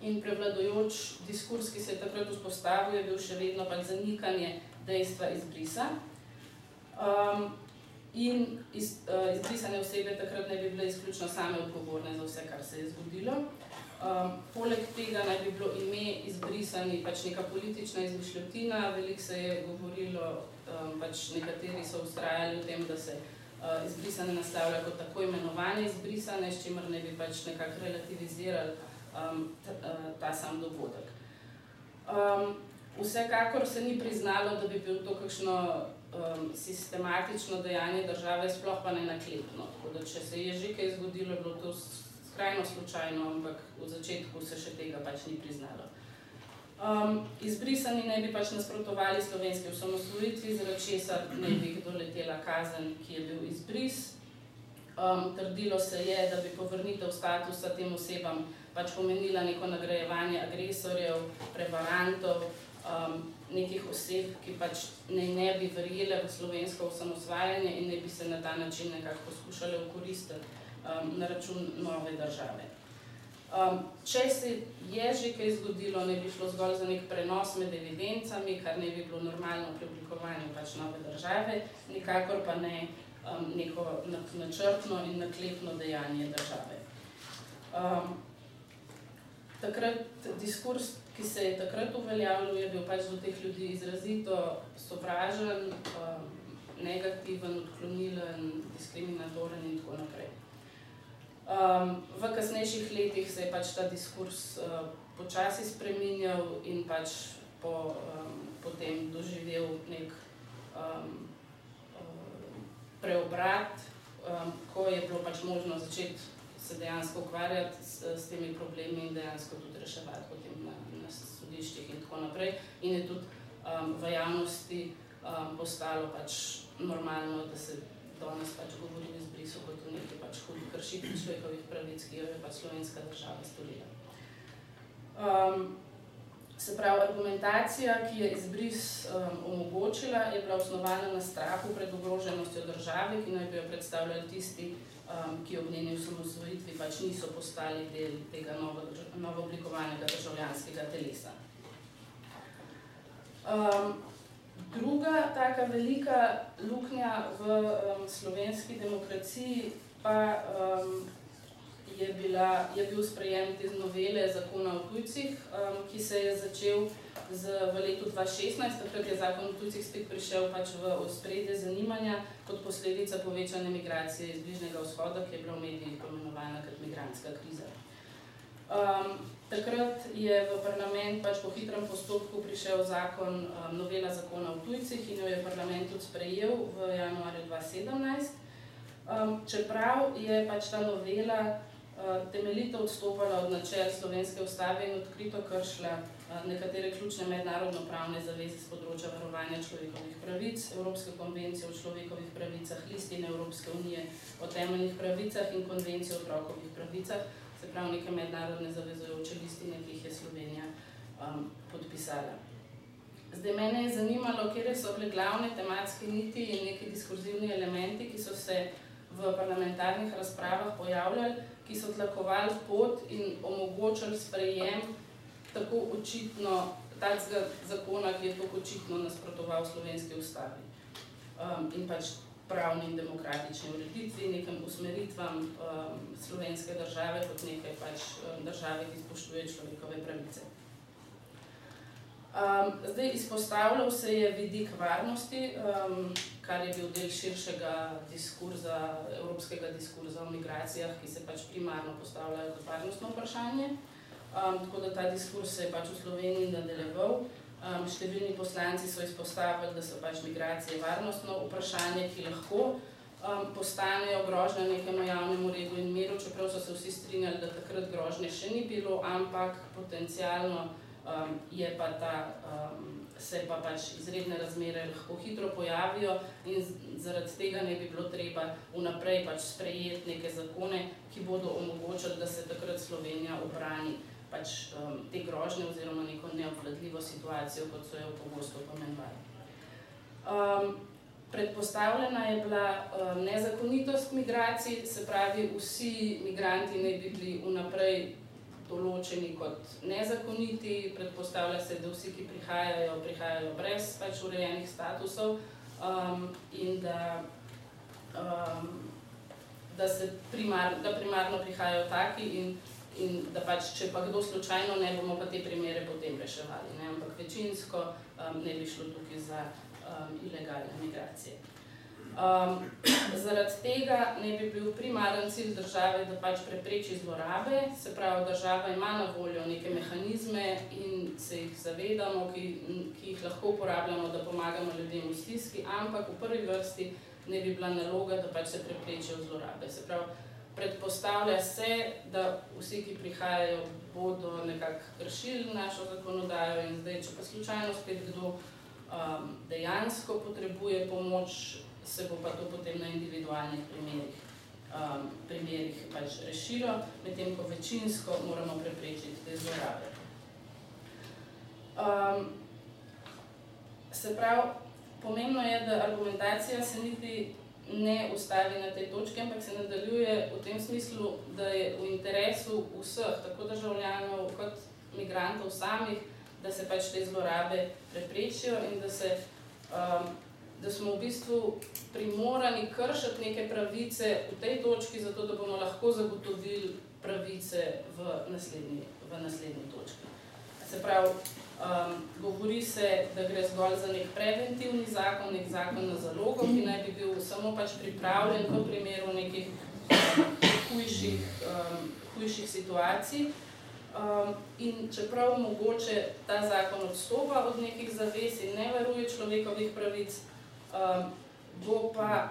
In prevladujoč diskurs, ki se je takrat vzpostavil, je bil še vedno pač zanikanje dejstva izbrisa. Um, in iz, uh, izbrisane osebe takrat ne bi bile izključno same odgovorne za vse, kar se je zgodilo. Um, poleg tega naj bi bilo ime izbrisani pač neka politična izmišljotina, veliko se je govorilo, um, pač nekateri so ustrajali v tem, da se uh, izbrisane nastavlja kot tako imenovanje izbrisane, s čimer ne bi pač nekako relativizirali um, uh, ta sam dogodek. Um, vsekakor se ni priznalo, da bi bil to kakšno um, sistematično dejanje države, sploh pa ne naklepno. Da, če se je že kaj zgodilo, je bilo to skrajno slučajno, ampak v začetku se še tega pač ni priznalo. Um, izbrisani ne bi pač nasprotovali slovenski osamosvojitvi, zaradi česar ne bi jih doletela kazen, ki je bil izbris. Um, trdilo se je, da bi povrnitev statusa tem osebam pač pomenila neko nagrajevanje agresorjev, prevarantov, um, nekih oseb, ki pač ne, ne bi verjele v slovensko osamosvajanje in ne bi se na ta način nekako poskušale okoristiti um, na račun nove države. Um, če se je že kaj zgodilo, ne bi šlo zgolj za nek prenos med evidencami, kar ne bi bilo normalno pri oblikovanju pač nove države, nikakor pa ne um, neko načrtno in naklepno dejanje države. Um, takrat diskurs, ki se je takrat uveljavljal, je bil pač do teh ljudi izrazito sovražen, um, negativen, odklonilen, diskriminatoren in tako naprej. Um, v kasnejših letih se je pač ta diskurs uh, počasi spremenjal in pač po, um, potem doživel nek um, preobrat, um, ko je bilo pač možno začeti se dejansko ukvarjati s, s temi problemi in dejansko tudi reševati potem na, na sodiščih in tako naprej. In je tudi um, v javnosti um, postalo pač normalno, da se danes pač govori o izbrisu kot o neki pač hudi kršitvi človekovih pravic, ki jo je pač slovenska država storila. Um, se pravi, argumentacija, ki je izbris um, omogočila, je bila osnovana na strahu pred ogroženostjo države, ki naj bi jo predstavljali tisti, um, ki ob njeni osamosvojitvi pač niso postali del tega novo, novo oblikovanega državljanskega telesa. Um, druga taka velika luknja v um, slovenski demokraciji pa um, je, bila, je bil sprejem te novele zakona o tujcih, um, ki se je začel z, v letu 2016, takrat je zakon o tujcih spet prišel pač v ospredje zanimanja kot posledica povečane migracije iz Bližnjega vzhoda, ki je bila v medijih pomenovana kot migrantska kriza. Um, takrat je v parlament pač po hitrem postopku prišel zakon, um, novela zakona o tujcih in jo je parlament tudi sprejel v januarju 2017. Um, čeprav je pač ta novela uh, temeljito odstopala od načel slovenske ustave in odkrito kršila nekatere ključne mednarodno pravne zaveze z področja varovanja človekovih pravic, Evropske konvencije o človekovih pravicah, listine Evropske unije o temeljnih pravicah in konvencije o otrokovih pravicah, se pravi neke mednarodne zavezujoče listine, ki jih je Slovenija um, podpisala. Zdaj, mene je zanimalo, kje so bile glavne tematske niti in neki diskurzivni elementi, ki so se v parlamentarnih razpravah pojavljali, ki so tlakovali pot in omogočali sprejem tako očitno takega zakona, ki je tako očitno nasprotoval slovenski ustavi um, in pač pravni in demokratični ureditvi, nekem usmeritvam um, slovenske države kot nekaj pač um, države, ki spoštuje človekove pravice. Um, zdaj, izpostavljal se je vidik varnosti, um, kar je bil del širšega diskurza, evropskega diskurza o migracijah, ki se pač primarno postavljajo kot varnostno vprašanje. Um, tako da ta diskurs se je pač v Sloveniji nadaljeval. Um, številni poslanci so izpostavili, da so pač migracije varnostno vprašanje, ki lahko um, postanejo grožnja nekemu javnemu redu in miru, čeprav so se vsi strinjali, da takrat grožnje še ni bilo, ampak potencialno um, je pa ta, um, se pa pač izredne razmere lahko hitro pojavijo in zaradi tega ne bi bilo treba vnaprej pač sprejeti neke zakone, ki bodo omogočali, da se takrat Slovenija obrani pač, um, te grožnje oziroma neko neobvladljivo situacijo, kot so jo pogosto pomenovali. Um, predpostavljena je bila um, nezakonitost migracij, se pravi, vsi migranti ne bi bili vnaprej določeni kot nezakoniti, predpostavlja se, da vsi, ki prihajajo, prihajajo brez pač urejenih statusov um, in da, um, da, primar, da primarno prihajajo taki in in da pač, če pa kdo slučajno ne, bomo pa te primere potem reševali. Ne? Ampak večinsko um, ne bi šlo tukaj za um, ilegalne migracije. Um, *clears throat* zaradi tega ne bi bil primaren cilj države, da pač prepreči zlorabe, se pravi, država ima na voljo neke mehanizme in se jih zavedamo, ki, ki jih lahko uporabljamo, da pomagamo ljudem v stiski, ampak v prvi vrsti ne bi bila naloga, da pač se preprečijo zlorabe. Se pravi, predpostavlja se, da vsi, ki prihajajo, bodo nekako kršili našo zakonodajo in zdaj, če pa slučajno spet kdo um, dejansko potrebuje pomoč, se bo pa to potem na individualnih primerih um, primerih pač rešilo, medtem ko večinsko moramo preprečiti te zlorabe. Um, se pravi, pomembno je, da argumentacija se niti ne ustavi na tej točki, ampak se nadaljuje v tem smislu, da je v interesu vseh, tako državljanov kot migrantov samih, da se pač te zlorabe preprečijo in da, se, um, da smo v bistvu primorani kršiti neke pravice v tej točki, zato da bomo lahko zagotovili pravice v naslednji, v naslednji točki. Se pravi, Um, govori se, da gre zgolj za nek preventivni zakon, nek zakon na zalogo, ki naj bi bil samo pač pripravljen v primeru nekih um, hujših, um, hujših situacij. Um, in čeprav mogoče ta zakon odstopa od nekih zavez in ne varuje človekovih pravic, um, bo pa,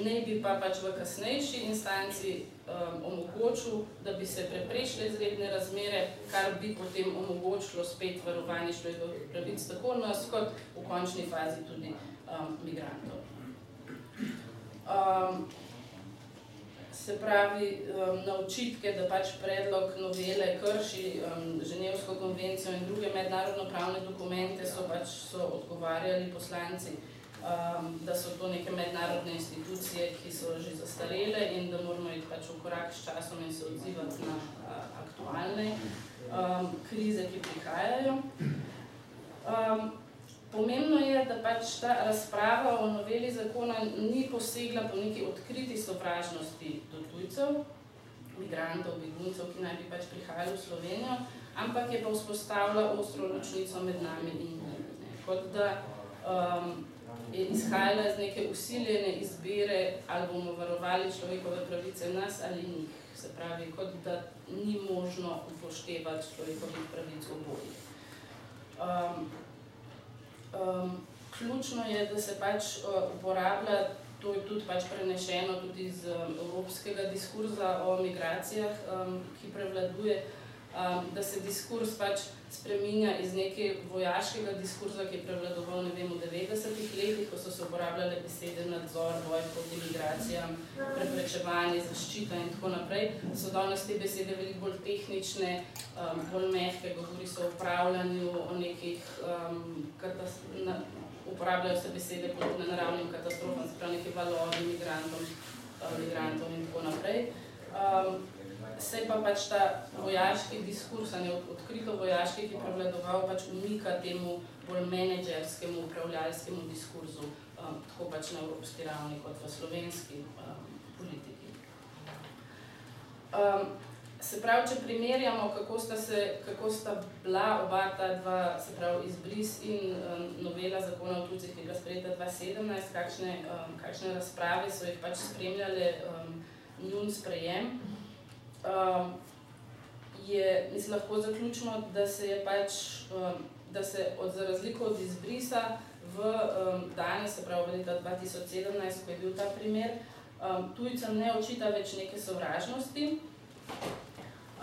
ne bi pa pač v kasnejši instanci um, omogočil, da bi se preprečile izredne razmere, kar bi potem omogočilo spet varovanje človekovih pravic, tako nas kot v končni fazi tudi um, migrantov. Um, se pravi, um, na očitke, da pač predlog novele krši um, Ženevsko konvencijo in druge mednarodno pravne dokumente, so pač so odgovarjali poslanci um, da so to neke mednarodne institucije, ki so že zastarele in da moramo iti pač v korak s časom in se odzivati na uh, aktualne um, krize, ki prihajajo. Um, pomembno je, da pač ta razprava o noveli zakona ni posegla po neki odkriti sovražnosti do tujcev, migrantov, beguncev, ki naj bi pač prihajali v Slovenijo, ampak je pa vzpostavila ostro ločnico med nami in njimi. Kot da um, je izhajala iz neke usiljene izbire, ali bomo varovali človekove pravice nas ali njih. Se pravi, kot da ni možno upoštevati človekovih pravic obojih. Um, um, ključno je, da se pač uh, uporablja, to je tudi pač prenešeno tudi iz um, evropskega diskurza o migracijah, um, ki prevladuje, um, da se diskurs pač spreminja iz nekega vojaškega diskurza, ki je prevladoval vem, v 90-ih letih, ko so se uporabljale besede nadzor, boj proti migracijam, preprečevanje, zaščita in tako naprej. So danes te besede veliko bolj tehnične, um, bolj mehke, govori se o upravljanju, o nekih um, katastrofah. Uporabljajo se besede pod naravnim katastrofam, se pravi neki valovi migrantov, uh, migrantov in tako naprej. Um, se pa pač ta vojaški diskurs, ne odkrito vojaški, ki prevladoval, pač umika temu bolj menedžerskemu, upravljalskemu diskurzu, um, tako pač na evropski ravni kot v slovenski um, politiki. Um, se pravi, če primerjamo, kako sta, se, kako sta bila oba ta dva, se pravi, izbris in um, novela zakona o tujcih, ki je bila sprejeta 2017, kakšne, um, kakšne razprave so jih pač spremljale um, njun sprejem, um, je, mislim, lahko zaključimo, da se je pač, um, da se od, za razliko od izbrisa v um, danes, se pravi v leta 2017, ko je bil ta primer, um, tujcem ne očita več neke sovražnosti,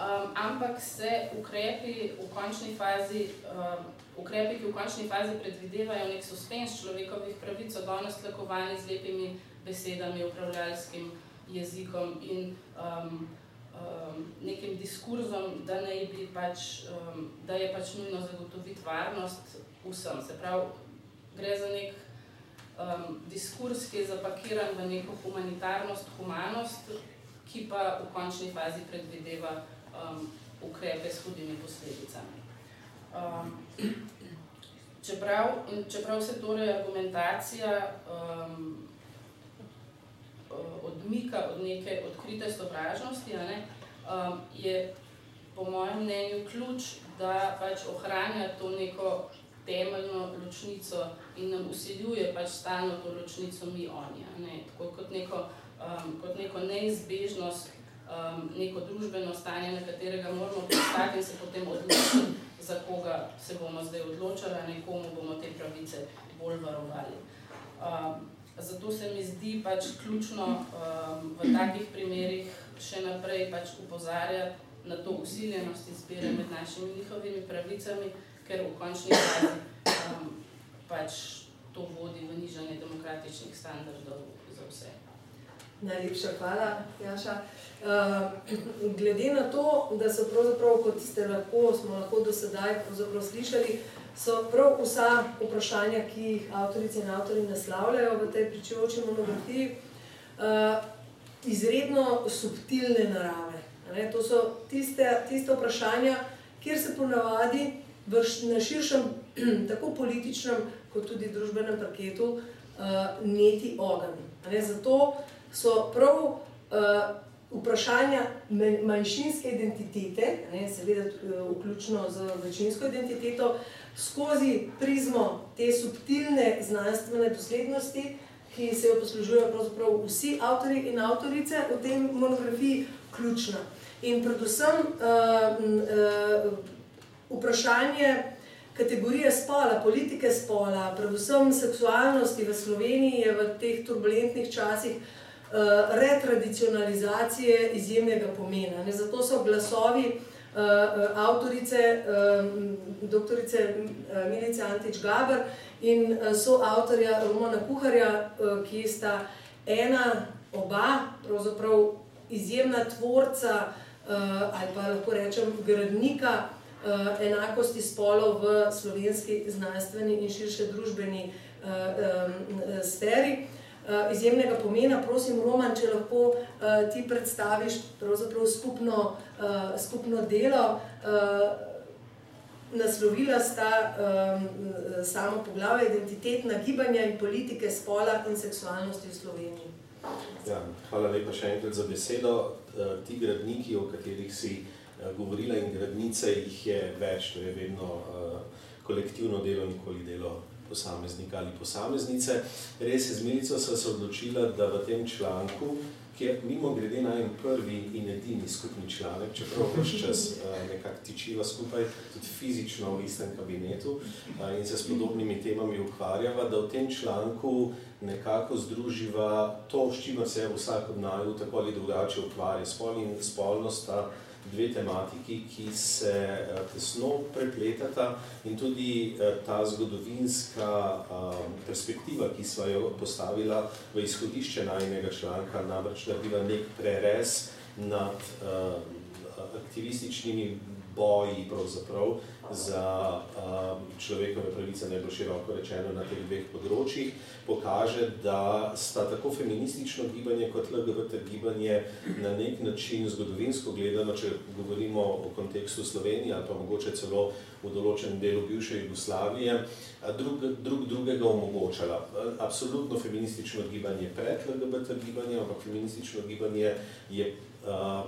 um, ampak se ukrepi v končni fazi, um, ukrepi, ki v končni fazi predvidevajo nek suspens človekovih pravic, so danes tlakovani z lepimi besedami, upravljalskim jezikom in um, um, nekim diskurzom, da, bi pač, um, da je pač nujno zagotoviti varnost vsem. Se pravi, gre za nek um, diskurs, ki je zapakiran v neko humanitarnost, humanost, ki pa v končni fazi predvideva um, ukrepe s hudimi posledicami. Um, *clears throat* čeprav, čeprav se torej argumentacija um, odmika od neke odkrite sovražnosti, ne, um, je po mojem mnenju ključ, da pač ohranja to neko temeljno ločnico in nam usiljuje pač stalno to ločnico mi oni. Ne, tako kot neko, um, kot neko neizbežnost, um, neko družbeno stanje, na katerega moramo pristati in se potem odločiti, za koga se bomo zdaj odločali, a nekomu bomo te pravice bolj varovali. Um, Zato se mi zdi pač ključno um, v takih primerih še naprej pač upozarjati na to usiljenost izbire med našimi njihovimi pravicami, ker v končni fazi um, pač to vodi v nižanje demokratičnih standardov za vse. Najlepša hvala, Jaša. Uh, glede na to, da so pravzaprav, kot ste lahko, smo lahko do sedaj slišali, so prav vsa vprašanja, ki jih avtorice in avtori naslavljajo v tej pričujoči monografiji, uh, izredno subtilne narave. Ne? To so tiste, tiste vprašanja, kjer se ponavadi v, na širšem, *clears throat* tako političnem, kot tudi družbenem parketu, uh, neti ogenj. Zato so prav uh, vprašanja manjšinske identitete, ne, seveda uh, vključno z večinsko identiteto, skozi prizmo te subtilne znanstvene doslednosti, ki se jo poslužujejo vsi avtori in avtorice v tej monografiji, ključna. In predvsem uh, uh, vprašanje kategorije spola, politike spola, predvsem seksualnosti v Sloveniji je v teh turbulentnih časih uh, retradicionalizacije izjemnega pomena. Ne? Zato so glasovi uh, avtorice, uh, doktorice uh, Milice Antič-Gaber in uh, so avtorja Romana Kuharja, uh, ki sta ena, oba, pravzaprav izjemna tvorca ali pa lahko rečem gradnika enakosti spolov v slovenski znanstveni in širše družbeni sferi. Uh, izjemnega pomena, prosim, Roman, če lahko uh, ti predstaviš skupno, uh, skupno delo. Naslovila sta um, samo poglavje identitetna gibanja in politike spola in seksualnosti v Sloveniji. Ja, hvala lepa še enkrat za besedo. Ti gradniki, o katerih si Eh, govorila in gradnice jih je več, to je vedno kolektivno delo, nikoli delo posameznika ali posameznice. Res je, z Milico sem se odločila, da v tem članku, ki je mimo grede na en prvi in edini skupni članek, čeprav vse čas uh, nekako tičiva skupaj, tudi fizično v istem kabinetu uh, in se s podobnimi temami ukvarjava, da v tem članku nekako združiva to, s čimer se vsak od naju tako ali drugače ukvarja, spol in spolnost, dve tematiki, ki se uh, tesno prepletata in tudi uh, ta zgodovinska uh, perspektiva, ki sva jo postavila v izhodišče najnega članka, namreč naredila nek prerez nad aktivističnimi boji pravzaprav za um, človekove pravice, najbolj široko rečeno na teh dveh področjih, pokaže, da sta tako feministično gibanje kot LGBT gibanje na nek način zgodovinsko gledano, če govorimo o kontekstu Slovenije ali pa mogoče celo v določenem delu bivše Jugoslavije, drug, drug drugega omogočala. Absolutno feministično gibanje pred LGBT gibanje, ampak feministično gibanje je uh,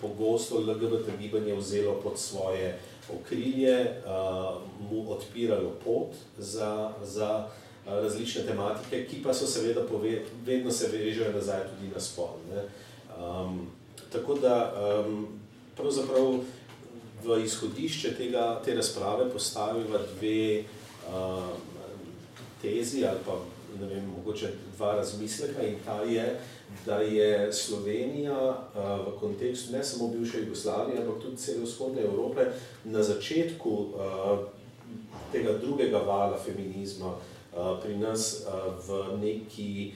pogosto LGBT gibanje vzelo pod svoje okrilje, uh, mu odpiralo pot za, za uh, različne tematike, ki pa so seveda pove, vedno se vežejo nazaj tudi na spol. Um, tako da um, pravzaprav v izhodišče tega, te razprave postaviva dve uh, tezi ali pa vem, mogoče dva razmisleka in ta je, da je Slovenija v kontekstu ne samo bivše Jugoslavije, ampak tudi cele vzhodne Evrope na začetku tega drugega vala feminizma pri nas v neki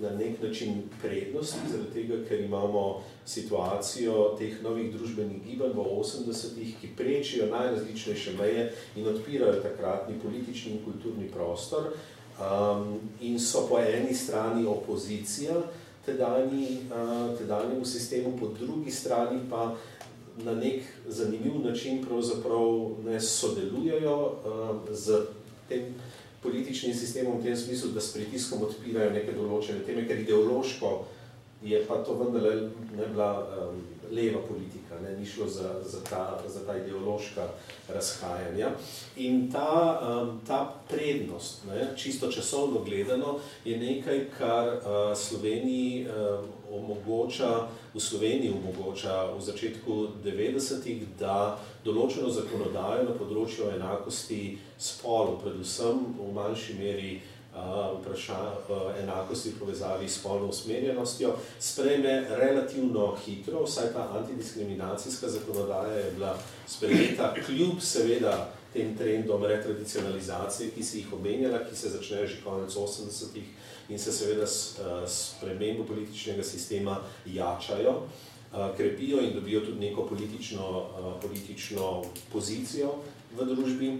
na nek način prednosti, zaradi tega, ker imamo situacijo teh novih družbenih gibanj v 80-ih, ki prečijo najrazličnejše meje in odpirajo takratni politični in kulturni prostor um, in so po eni strani opozicija, tedajni, uh, tedajnemu sistemu, po drugi strani pa na nek zanimiv način pravzaprav ne sodelujejo uh, z tem političnim sistemom v tem smislu, da s pritiskom odpirajo neke določene teme, ker ideološko je pa to vendarle ne bila um, leva politika, ne, ni šlo za, za, ta, za ta ideološka razhajanja. In ta, um, ta prednost, ne, čisto časovno gledano, je nekaj, kar uh, Sloveniji um, omogoča, v Sloveniji omogoča v začetku 90-ih, da določeno zakonodajo na področju enakosti spolu, predvsem v manjši meri vprašanje enakosti v povezavi s spolno usmerjenostjo, sprejme relativno hitro, vsaj ta antidiskriminacijska zakonodaja je bila sprejeta kljub seveda tem trendom retradicionalizacije, ki si jih omenjala, ki se začnejo že konec 80-ih in se seveda s, s premembo političnega sistema jačajo, krepijo in dobijo tudi neko politično, politično pozicijo v družbi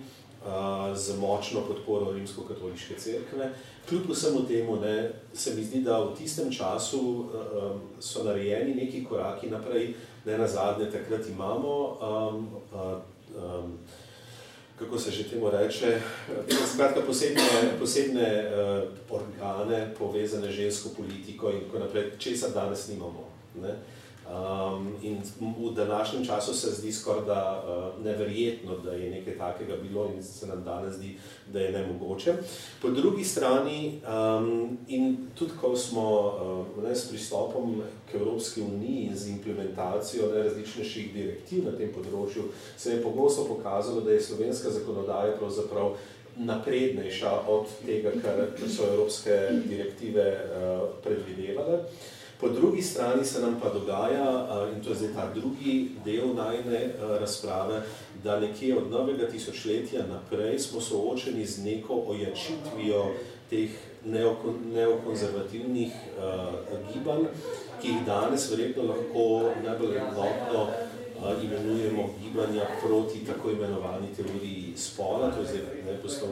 z močno podporo rimsko-katoliške cerkve. Kljub vsemu temu ne, se mi zdi, da v tistem času um, so narejeni neki koraki naprej, ne na zadnje takrat imamo, um, um, kako se že temu reče, skratka posebne, posebne uh, organe povezane žensko politiko in tako naprej, česar danes nimamo. Ne. Uh, Um, in v današnjem času se zdi skoraj da uh, neverjetno, da je nekaj takega bilo in se nam danes zdi, da je nemogoče. Po drugi strani, um, in tudi ko smo uh, ne, s pristopom k Evropski uniji in z implementacijo najrazličnejših direktiv na tem področju, se je pogosto pokazalo, da je slovenska zakonodaja pravzaprav naprednejša od tega, kar so evropske direktive uh, predvidevale. Po drugi strani se nam pa dogaja, in to je zdaj ta drugi del najne razprave, da nekje od novega tisočletja naprej smo soočeni z neko ojačitvijo teh neokonzervativnih gibanj, ki jih danes verjetno lahko najbolj enotno imenujemo gibanja proti tako imenovani teoriji spola, to je zdaj ne postal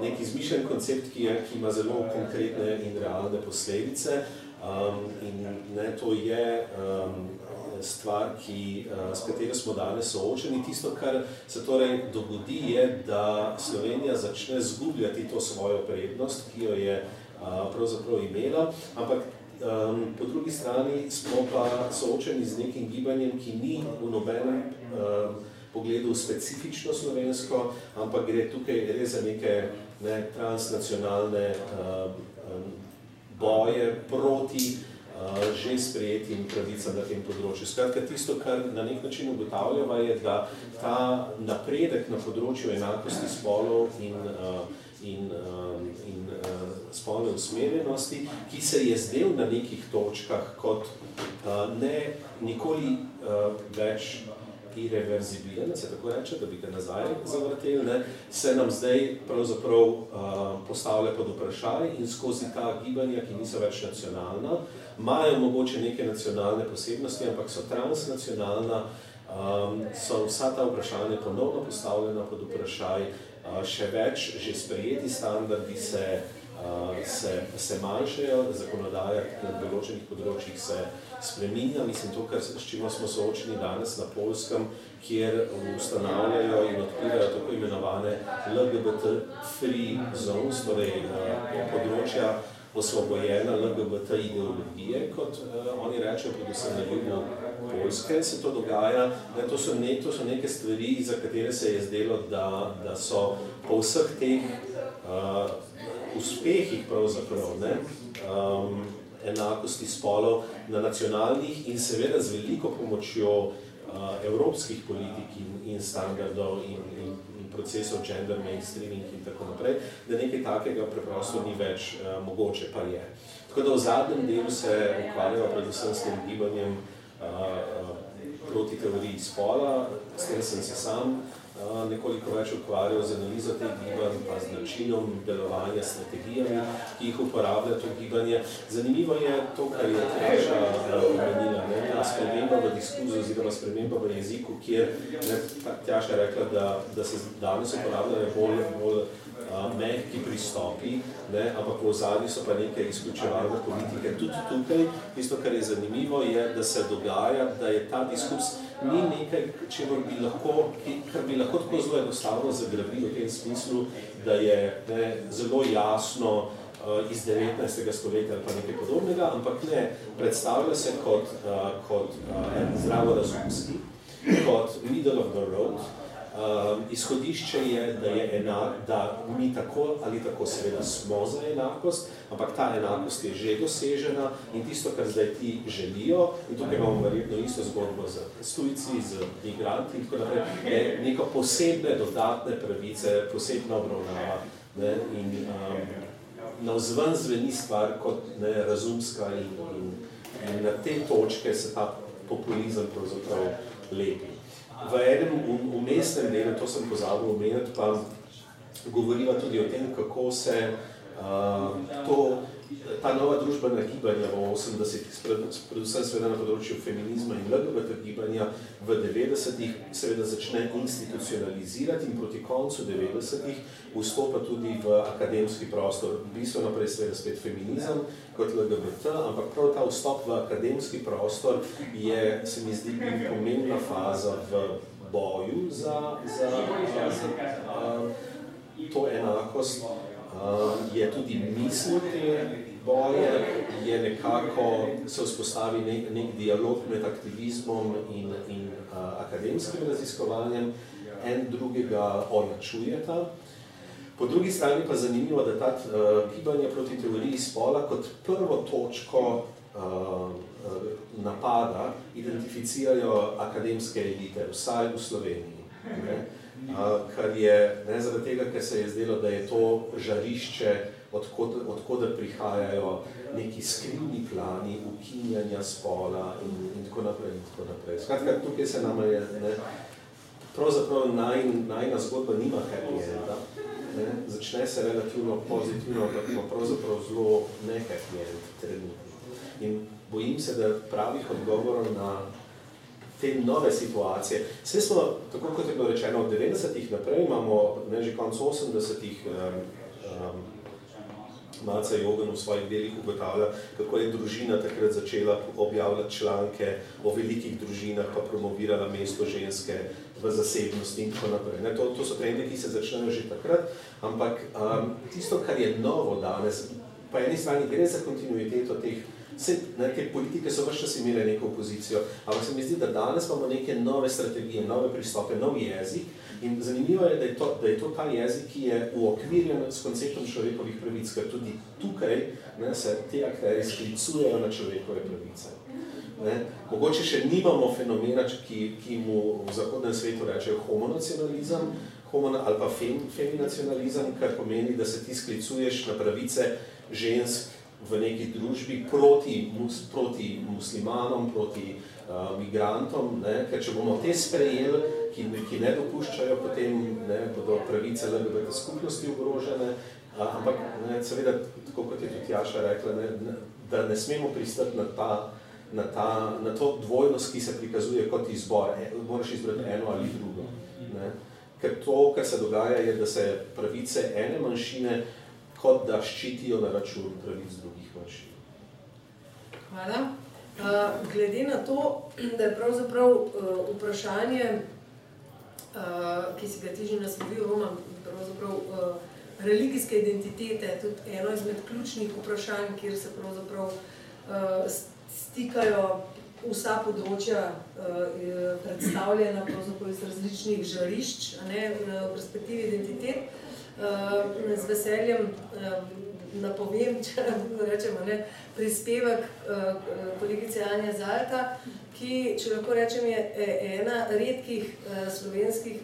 nek, izmišljen koncept, ki, je, ki ima zelo konkretne in realne posledice. Um, in ne, to je um, stvar, ki, uh, s katero smo danes soočeni. Tisto, kar se torej dogodi, je, da Slovenija začne zgubljati to svojo prednost, ki jo je uh, pravzaprav imela, ampak um, po drugi strani smo pa soočeni z nekim gibanjem, ki ni v nobenem um, pogledu specifično slovensko, ampak gre tukaj res za neke ne, transnacionalne um, boje proti uh, že sprejetim pravicam na tem področju. Skratka, tisto, kar na nek način ugotavljava, je, da ta napredek na področju enakosti spolov in, uh, in, uh, in uh, spolne usmerjenosti, ki se je zdel na nekih točkah kot uh, ne nikoli uh, več irreverzibilen, se tako reče, da bi ga nazaj zavrteli, ne, se nam zdaj pravzaprav uh, postavlja pod vprašaj in skozi ta gibanja, ki niso več nacionalna, imajo mogoče neke nacionalne posebnosti, ampak so transnacionalna, um, so vsa ta vprašanja ponovno postavljena pod vprašaj, uh, še več že sprejeti standardi se se, se manjšajo, zakonodaja na določenih področjih se spreminja. Mislim, to, kar, s čim smo soočeni danes na Polskem, kjer ustanavljajo in odpirajo tako imenovane LGBT-free zones, torej področja osvobojena LGBT ideologije, kot uh, oni rečejo, predvsem na jugu Poljske, se to dogaja. Ne, to, so ne, to so neke stvari, za katere se je zdelo, da, da so po vseh teh uh, uspehih pravzaprav, ne, um, enakosti spolov na nacionalnih in seveda z veliko pomočjo uh, evropskih politik in, in standardov in, in, in procesov gender mainstreaming in tako naprej, da nekaj takega preprosto ni več uh, mogoče, pa je. Tako da v zadnjem delu se ukvarjava predvsem s tem gibanjem uh, uh, proti teoriji spola, s tem sem se sam uh, nekoliko več ukvarjal z analizo teh gibanj, pa z načinom delovanja, strategijami, ki jih uporablja to gibanje. Zanimivo je to, kar je Tjaša omenila, ne, sprememba v diskurzu oziroma sprememba v jeziku, kjer ne, Tjaša rekla, da, da se danes uporabljajo bolj, bolj mehki pristopi, ne, ampak v ozadju so pa neke izključevalne politike. Tudi tukaj, tisto, kar je zanimivo, je, da se dogaja, da je ta diskurs ni nekaj, bi lahko, kar bi lahko tako zelo enostavno zagrabil v tem smislu, da je ne, zelo jasno iz 19. stoletja ali pa nekaj podobnega, ampak ne, predstavlja se kot, kot en zdravo razumski, kot middle of the road, Um, izhodišče je, da je enak, da mi tako ali tako seveda smo za enakost, ampak ta enakost je že dosežena in tisto, kar zdaj ti želijo, in tukaj imamo verjetno isto zgodbo z stujci, z migranti in tako naprej, je neka posebne dodatne pravice, posebna obravnava ne, in um, na vzven zveni stvar kot ne, razumska in, in, in na te točke se ta populizem pravzaprav lepi. V enem umestnem delu, to sem pozabil omeniti, pa govoriva tudi o tem, kako se uh, to ta nova družbena gibanja v 80-ih, predvsem seveda na področju feminizma in LGBT gibanja v 90-ih seveda začne institucionalizirati in proti koncu 90-ih vstopa tudi v akademski prostor. Bistveno naprej seveda spet feminizem kot LGBT, ampak prav ta vstop v akademski prostor je, se mi zdi, pomembna faza v boju za, za, za, za uh, to enakost je tudi misel te boje, je nekako se vzpostavi nek, nek dialog med aktivizmom in, in uh, akademskim raziskovanjem, en drugega ojačujeta. Po drugi strani pa zanimivo, da ta uh, gibanje proti teoriji spola kot prvo točko uh, napada identificirajo akademske elite, vsaj v Sloveniji. Ne? Kar je ne zaradi tega, ker se je zdelo, da je to žarišče, odkot, odkot prihajajo neki skrivni plani ukinjanja spola in, in tako naprej. In tako naprej. Skratka, tukaj se nama je, ne, pravzaprav naj, najna zgodba nima happy enda. Ne, začne se relativno pozitivno, ampak ima pravzaprav zelo ne happy end trenutno. In bojim se, da pravih odgovorov na te nove situacije. Vse smo, tako kot je bilo rečeno, od 90-ih naprej imamo, ne že konc 80-ih, um, um, Malca Jogan v svojih delih ugotavlja, kako je družina takrat začela objavljati članke o velikih družinah, pa promovirala mesto ženske v zasebnosti in tako naprej. Ne, to, to so trendi, ki se začnejo že takrat, ampak um, tisto, kar je novo danes, pa eni strani gre za kontinuiteto teh Vse, ne, te politike so vse čas imele neko opozicijo, ampak se mi zdi, da danes imamo neke nove strategije, nove pristope, nov jezik in zanimivo je, da je, to, da je to ta jezik, ki je uokvirjen s konceptom človekovih pravic, ker tudi tukaj ne, se te akteri sklicujejo na človekove pravice. Ne. Mogoče še nimamo fenomena, ki, ki mu v zahodnem svetu rečejo homonacionalizem homo, ali pa fem, feminacionalizem, kar pomeni, da se ti sklicuješ na pravice žensk v neki družbi proti, mus, proti muslimanom, proti uh, migrantom, ne? ker če bomo te sprejeli, ki, ki ne dopuščajo, potem ne, bodo pravice LGBT skupnosti ogrožene, uh, ampak ne, seveda, tako kot je tudi Jaša rekla, ne, ne, da ne smemo pristati na, ta, na, ta, na to dvojnost, ki se prikazuje kot izbor, e, moraš izbrati eno ali drugo. Ne? Ker to, kar se dogaja, je, da se pravice ene manjšine kot da ščitijo na račun pravic drugih manjšin. Hvala. Uh, glede na to, da je pravzaprav uh, vprašanje, uh, ki si ga ti že naslovil, Roman, pravzaprav uh, religijske identitete, tudi eno izmed ključnih vprašanj, kjer se pravzaprav uh, stikajo vsa področja uh, predstavljena pravzaprav iz različnih žarišč, a ne, v perspektivi identitet, uh, z veseljem uh, napovem, *laughs* če rečemo, ne, prispevek uh, kolegice Anja Zalta, ki, če lahko rečem, je ena redkih slovenskih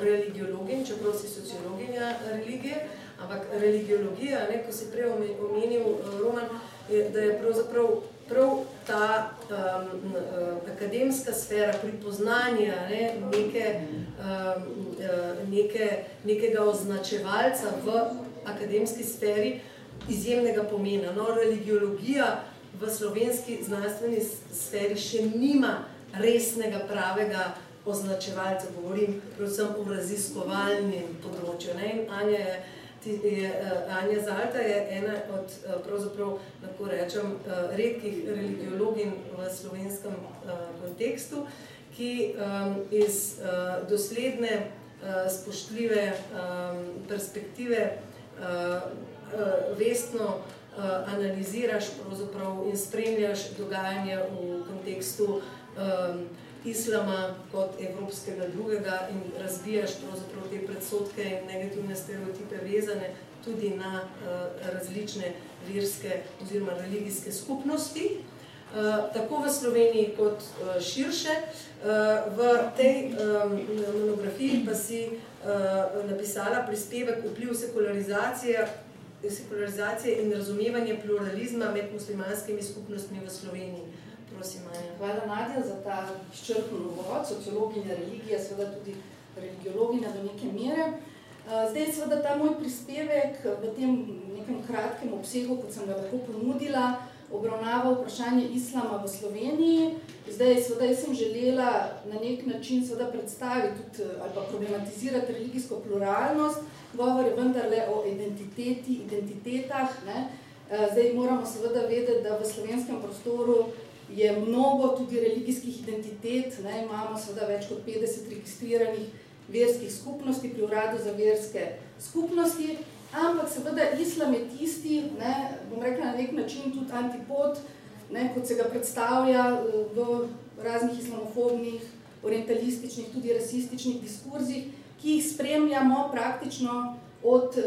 religiologin, čeprav si sociologinja religije, ampak religiologija, ne, ko si prej omenil, Roman, je, da je pravzaprav prav ta um, akademska sfera pripoznanja ne, neke, um, neke, nekega označevalca v akademski sferi izjemnega pomena. No, religiologija v slovenski znanstveni sferi še nima resnega pravega označevalca, govorim predvsem o raziskovalnem področju. Ne. In Anja je je, uh, Anja Zalta je ena od, uh, pravzaprav, lahko rečem, uh, redkih religiologin v slovenskem kontekstu, ki iz dosledne, spoštljive perspektive vestno analiziraš in spremljaš dogajanje v kontekstu islama kot evropskega drugega in razbijaš te predsotke in negativne stereotipe vezane tudi na uh, različne verske oziroma religijske skupnosti, uh, tako v Sloveniji kot uh, širše. Uh, v tej um, monografiji pa si uh, napisala prispevek vpliv sekularizacije, sekularizacije in razumevanje pluralizma med muslimanskimi skupnostmi v Sloveniji Prosim, Maja. Hvala, Nadja, za ta izčrpen uvod, sociologinja religije, seveda tudi religiologinja do neke mere. Eh, zdaj, seveda, ta moj prispevek v tem nekem kratkem obsegu, kot sem ga lahko ponudila, obravnava vprašanje islama v Sloveniji. Zdaj, seveda, jaz sem želela na nek način seveda predstaviti tudi ali pa problematizirati religijsko pluralnost, govor je vendarle o identiteti, identitetah. Ne? Eh, zdaj moramo seveda vedeti, da v slovenskem prostoru je mnogo tudi religijskih identitet, ne? imamo seveda več kot 50 registriranih verskih skupnosti pri uradu za verske skupnosti, ampak seveda islam je tisti, ne, bom rekla na nek način tudi antipod, ne, kot se ga predstavlja eh, v raznih islamofobnih, orientalističnih, tudi rasističnih diskurzih, ki jih spremljamo praktično od uh,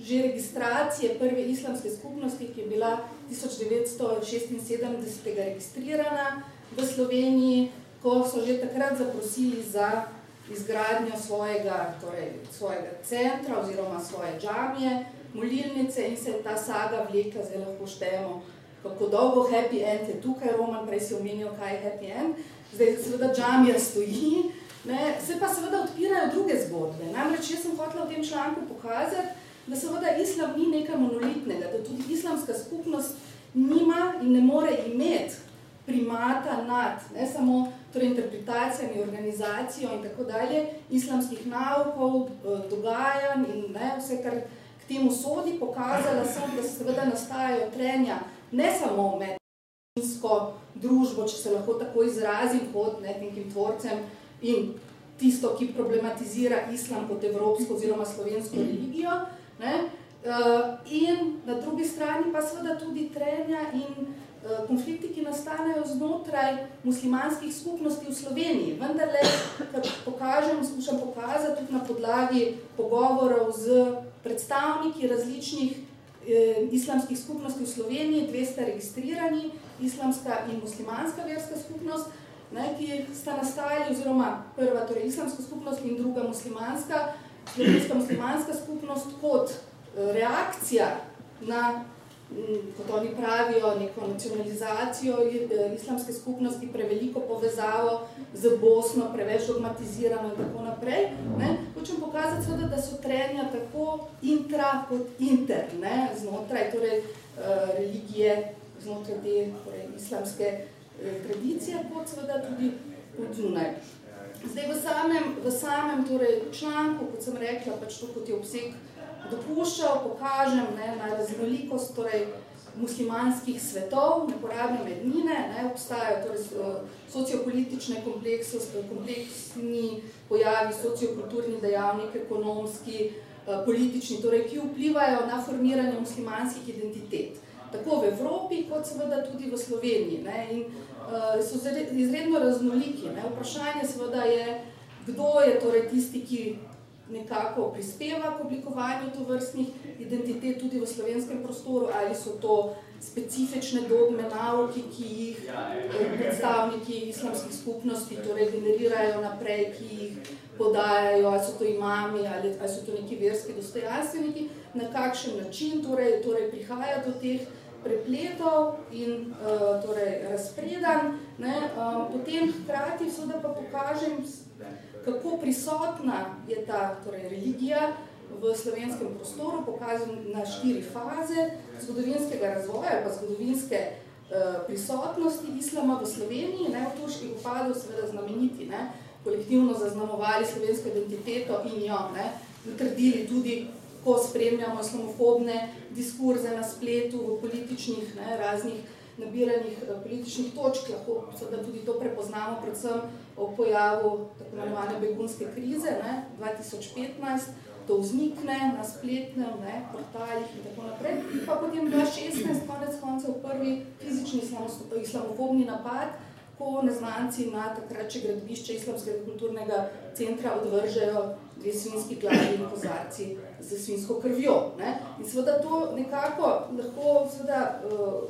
že registracije prve islamske skupnosti, ki je bila 1976 registrirana v Sloveniji, ko so že takrat zaprosili za izgradnjo svojega, torej, svojega centra oziroma svoje džamije, molilnice in se ta saga vlekla, zdaj lahko štejemo, kako dolgo happy end je tukaj, Roman prej si omenil, kaj je happy end, zdaj seveda džamija stoji, ne, se pa seveda odpirajo druge zgodbe. Namreč jaz sem hotela v tem članku pokazati, da seveda islam ni nekaj monolitnega, da tudi islamska skupnost nima in ne more imeti primata nad ne samo torej interpretacijami, organizacijo in tako dalje, islamskih naukov, eh, dogajanj in ne, vse, kar k temu sodi, pokazala sem, da seveda nastajajo trenja ne samo med družbo, če se lahko tako izrazim, kot ne, nekim tvorcem in tisto, ki problematizira islam kot evropsko oziroma slovensko religijo, ne, eh, in na drugi strani pa seveda tudi trenja in Eh, konflikti, ki nastanejo znotraj muslimanskih skupnosti v Sloveniji. Vendar le, kar pokažem, skušam pokazati tudi na podlagi pogovorov z predstavniki različnih eh, islamskih skupnosti v Sloveniji, dve sta registrirani, islamska in muslimanska verska skupnost, ne, ki sta nastajali, oziroma prva torej islamska skupnost in druga muslimanska, slovenska muslimanska skupnost kot eh, reakcija na kot oni pravijo, neko nacionalizacijo eh, islamske skupnosti, preveliko povezavo z Bosno, preveč dogmatizirano in tako naprej. Ne? Hočem pokazati seveda, da so trenja tako intra kot inter, ne? znotraj torej, eh, religije, znotraj te torej, islamske tradicije, kot seveda tudi od zunaj. Zdaj v samem, v samem torej, članku, kot sem rekla, pač to, kot je obseg dopuščal, pokažem ne, na raznolikost torej, muslimanskih svetov, neporabne mednine, ne, obstajajo torej, sociopolitične kompleksni pojavi, sociokulturni dejavnik, ekonomski, eh, politični, torej, ki vplivajo na formiranje muslimanskih identitet. Tako v Evropi, kot seveda tudi v Sloveniji. Ne, in uh, so izredno raznoliki. Ne. Vprašanje seveda je, kdo je torej tisti, ki nekako prispeva k oblikovanju tovrstnih identitet tudi v slovenskem prostoru, ali so to specifične dogme, nauki, ki jih eh, predstavniki islamskih skupnosti torej generirajo naprej, ki jih podajajo, ali so to imami, ali, ali so to neki verski dostojanstveniki, na kakšen način torej, torej prihaja do teh prepletov in uh, torej razpredan. Ne, um, potem hkrati seveda pa pokažem kako prisotna je ta torej, religija v slovenskem prostoru, pokazan na štiri faze zgodovinskega razvoja pa zgodovinske uh, prisotnosti islama v Sloveniji. Ne, v turških upadov seveda znameniti, ne, kolektivno zaznamovali slovensko identiteto in jo ne, utrdili tudi, ko spremljamo islamofobne diskurze na spletu v političnih ne, raznih nabiranih eh, političnih točk, lahko seveda tudi to prepoznamo predvsem o pojavu tako imenovane begunske krize ne, 2015, to vznikne na spletnem ne, portalih in tako naprej. Pa potem 2016, konec koncev, prvi fizični islamofobni napad, ko neznanci na takrat, če gradbišče islamskega kulturnega centra odvržejo dve svinski glavi in kozarci z svinsko krvjo. Ne. In seveda to nekako lahko seveda, uh,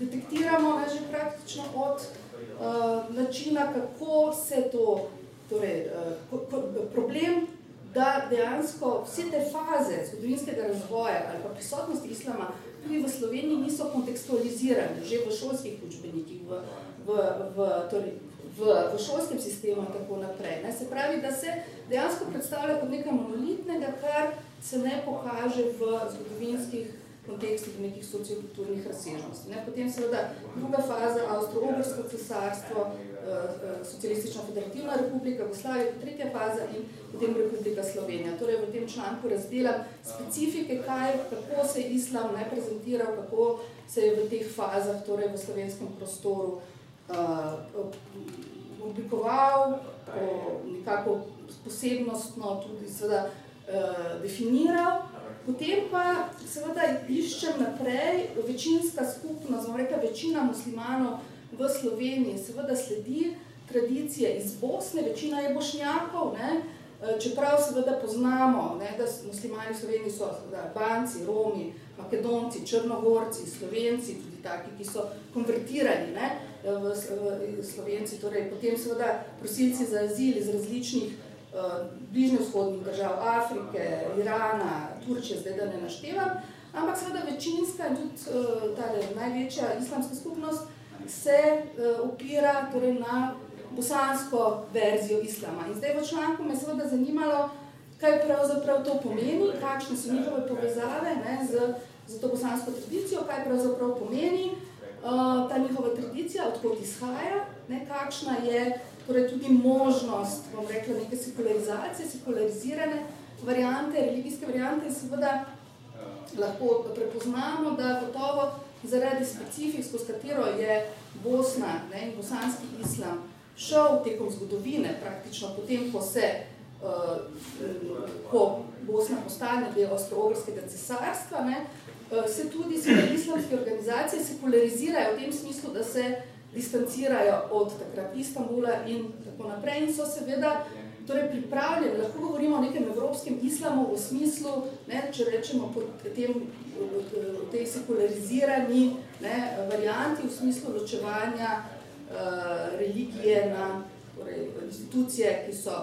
detektiramo ne, že praktično od uh, načina, kako se to, torej, uh, problem, da dejansko vse te faze zgodovinskega razvoja ali pa prisotnosti islama tudi v Sloveniji niso kontekstualizirane, že v šolskih učbenikih, v, v v, torej, v, v šolskem sistemu in tako naprej. Ne. Se pravi, da se dejansko predstavlja kot nekaj monolitnega, kar se ne pokaže v zgodovinskih kontekstih nekih sociokulturnih razsežnosti. Ne. Potem seveda druga faza, Avstro-Ogrsko cesarstvo, Eh, eh, Socialistična federativna republika Jugoslavija, tretja faza in potem Republika Slovenija. Torej v tem članku razdelam specifike, kaj, kako se je islam ne prezentiral, kako se je v teh fazah, torej v slovenskem prostoru, uh, oblikoval, nekako posebnostno tudi seveda uh, definiral. Potem pa seveda iščem naprej, večinska skupnost, znam reka, večina muslimanov, v Sloveniji seveda sledi tradicije iz Bosne, večina je bošnjakov, ne? Eh, čeprav seveda poznamo, ne, da muslimani v Sloveniji so seveda Banci, Romi, Makedonci, Črnogorci, Slovenci, tudi taki, ki so konvertirani ne, eh, v, v Slovenci, torej potem seveda prosilci za azil iz različnih uh, bližnjevzhodnih držav, Afrike, Irana, Turčije, zdaj da ne naštevam, ampak seveda večinska in tudi uh, ta največja islamska skupnost se uh, opira torej, na bosansko verzijo islama. In zdaj v članku me seveda zanimalo, kaj pravzaprav to pomeni, kakšne so njihove povezave ne, z, z to bosansko tradicijo, kaj pravzaprav pomeni uh, ta njihova tradicija, odkot izhaja, ne, kakšna je torej, tudi možnost, bom rekla, neke sekularizacije, sekularizirane variante, religijske variante in seveda lahko prepoznamo, da gotovo zaradi specifik, skozi katero je Bosna ne, in bosanski islam šel tekom zgodovine, praktično potem, ko se uh, ko Bosna postane del Avstro-Ogrskega cesarstva, ne, se tudi islamske organizacije sekularizirajo v tem smislu, da se distancirajo od takrat Istanbula in tako naprej in so seveda torej pripravljeni, lahko govorimo o nekem evropskem islamu v smislu, ne, če rečemo tem, v tej sekularizirani ne, varianti, v smislu ločevanja uh, religije na torej, institucije, ki so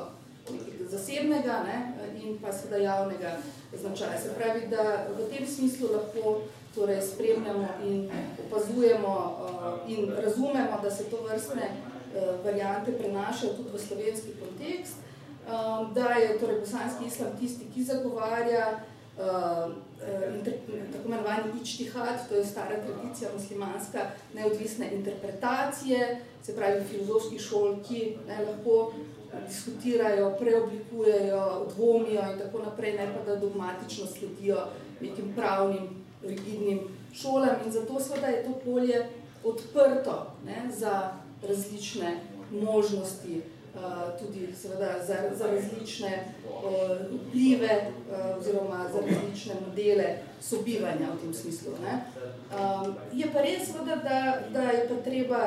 zasebnega ne, in pa seveda javnega značaja. Se pravi, da v tem smislu lahko torej, spremljamo in opazujemo uh, in razumemo, da se to vrstne uh, variante prenašajo tudi v slovenski kontekst. Um, da je torej bosanski islam tisti, ki zagovarja uh, inter, tako imenovani ičtihad, to je stara tradicija muslimanska neodvisne interpretacije, se pravi filozofskih šol, ki ne, lahko diskutirajo, preoblikujejo, dvomijo in tako naprej, ne pa da dogmatično sledijo nekim pravnim, rigidnim šolam in zato seveda je to polje odprto ne, za različne možnosti Eh, tudi seveda za, za različne uh, vplive uh, oziroma za različne modele sobivanja v tem smislu. Ne. Um, je pa res seveda, da, da je pa treba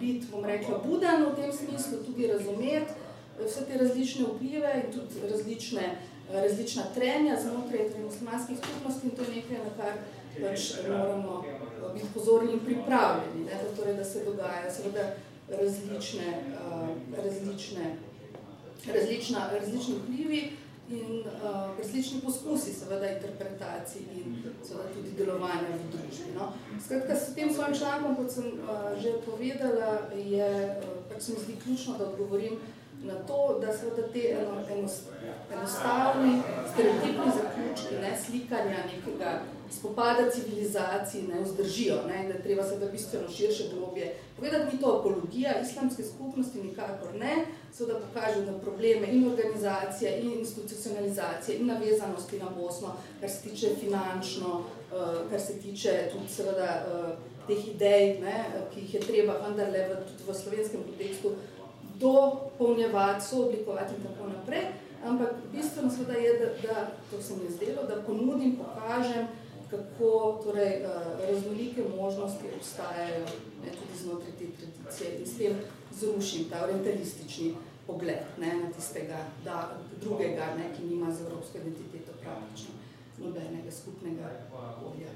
biti, bom rekla, buden v tem smislu, tudi razumeti vse te različne vplive in tudi različne, različna trenja znotraj muslimanskih skupnosti in to je nekaj, na kar pač moramo biti pozorni in pripravljeni, ne, da, torej, da se dogaja. Seveda, različne, uh, različne, različna, različni vplivi in uh, različni poskusi seveda interpretacij in seveda tudi delovanja v družbi. No. Skratka, s tem svojim člankom, kot sem uh, že povedala, je, uh, pač se mi zdi ključno, da odgovorim na to, da seveda te eno, enostavni, stereotipni zaključki, ne, slikanja nekega spopada civilizacij ne vzdržijo, ne, da treba se da bistveno širše globje. Povedati ni to apologija islamske skupnosti, nikakor ne, so da pokaže na probleme in organizacije, in institucionalizacije, in navezanosti na Bosno, kar se tiče finančno, uh, kar se tiče tudi seveda uh, teh idej, ne, ki jih je treba vendarle v, tudi v slovenskem kontekstu dopolnjevati, sooblikovati in tako naprej. Ampak bistveno seveda je, da, da to se mi je zdelo, da ponudim, pokažem, kako torej, uh, raznolike možnosti obstajajo ne, tudi znotraj te tradicije in s tem zrušim ta orientalistični pogled ne, na tistega da, drugega, ne, ki nima z evropsko identiteto praktično nobenega skupnega polja.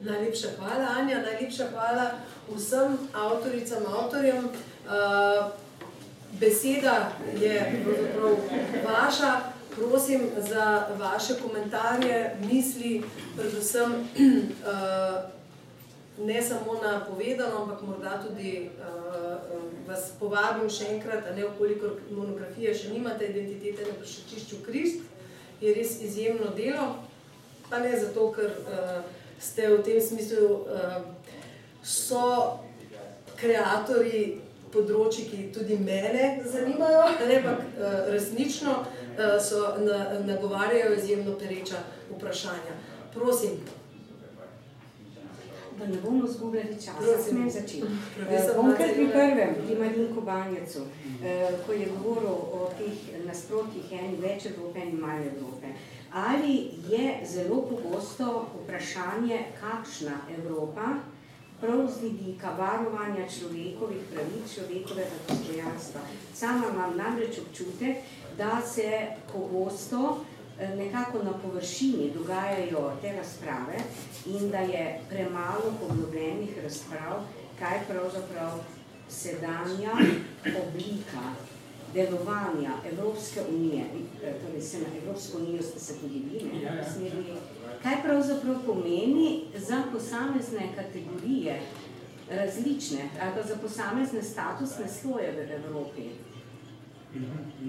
Najlepša hvala, Anja, najlepša hvala vsem avtoricam, avtorjem. Uh, beseda je vaša, prosim za vaše komentarje, misli, predvsem uh, *clears throat* ne samo na povedano, ampak morda tudi uh, vas povabim še enkrat, da ne okoliko monografije še nimate identitete na prešečišču Krist, je res izjemno delo, pa ne zato, ker ste v tem smislu so kreatorji področji, ki tudi mene zanimajo, pa uh, resnično uh, so na, nagovarjajo izjemno pereča vprašanja. Prosim. Da ne bomo zgubljali časa, smem začeti. Eh, bom kar pri prvem, pri Marinku Banjecu, eh, ko je govoril o teh nasprotjih eni več Evrope in manj Evrope. Ali je zelo pogosto vprašanje, kakšna Evropa, prav z vidika varovanja človekovih pravic, človekovega dostojanstva. Sama imam namreč občutek, da se pogosto Eh, nekako na površini dogajajo te razprave in da je premalo poglobljenih razprav, kaj pravzaprav sedanja oblika delovanja Evropske unije, eh, torej se na Evropsko unijo ste se tudi vi, ne, ja, ja. smeri, kaj pravzaprav pomeni za posamezne kategorije različne, ali za posamezne statusne sloje v Evropi.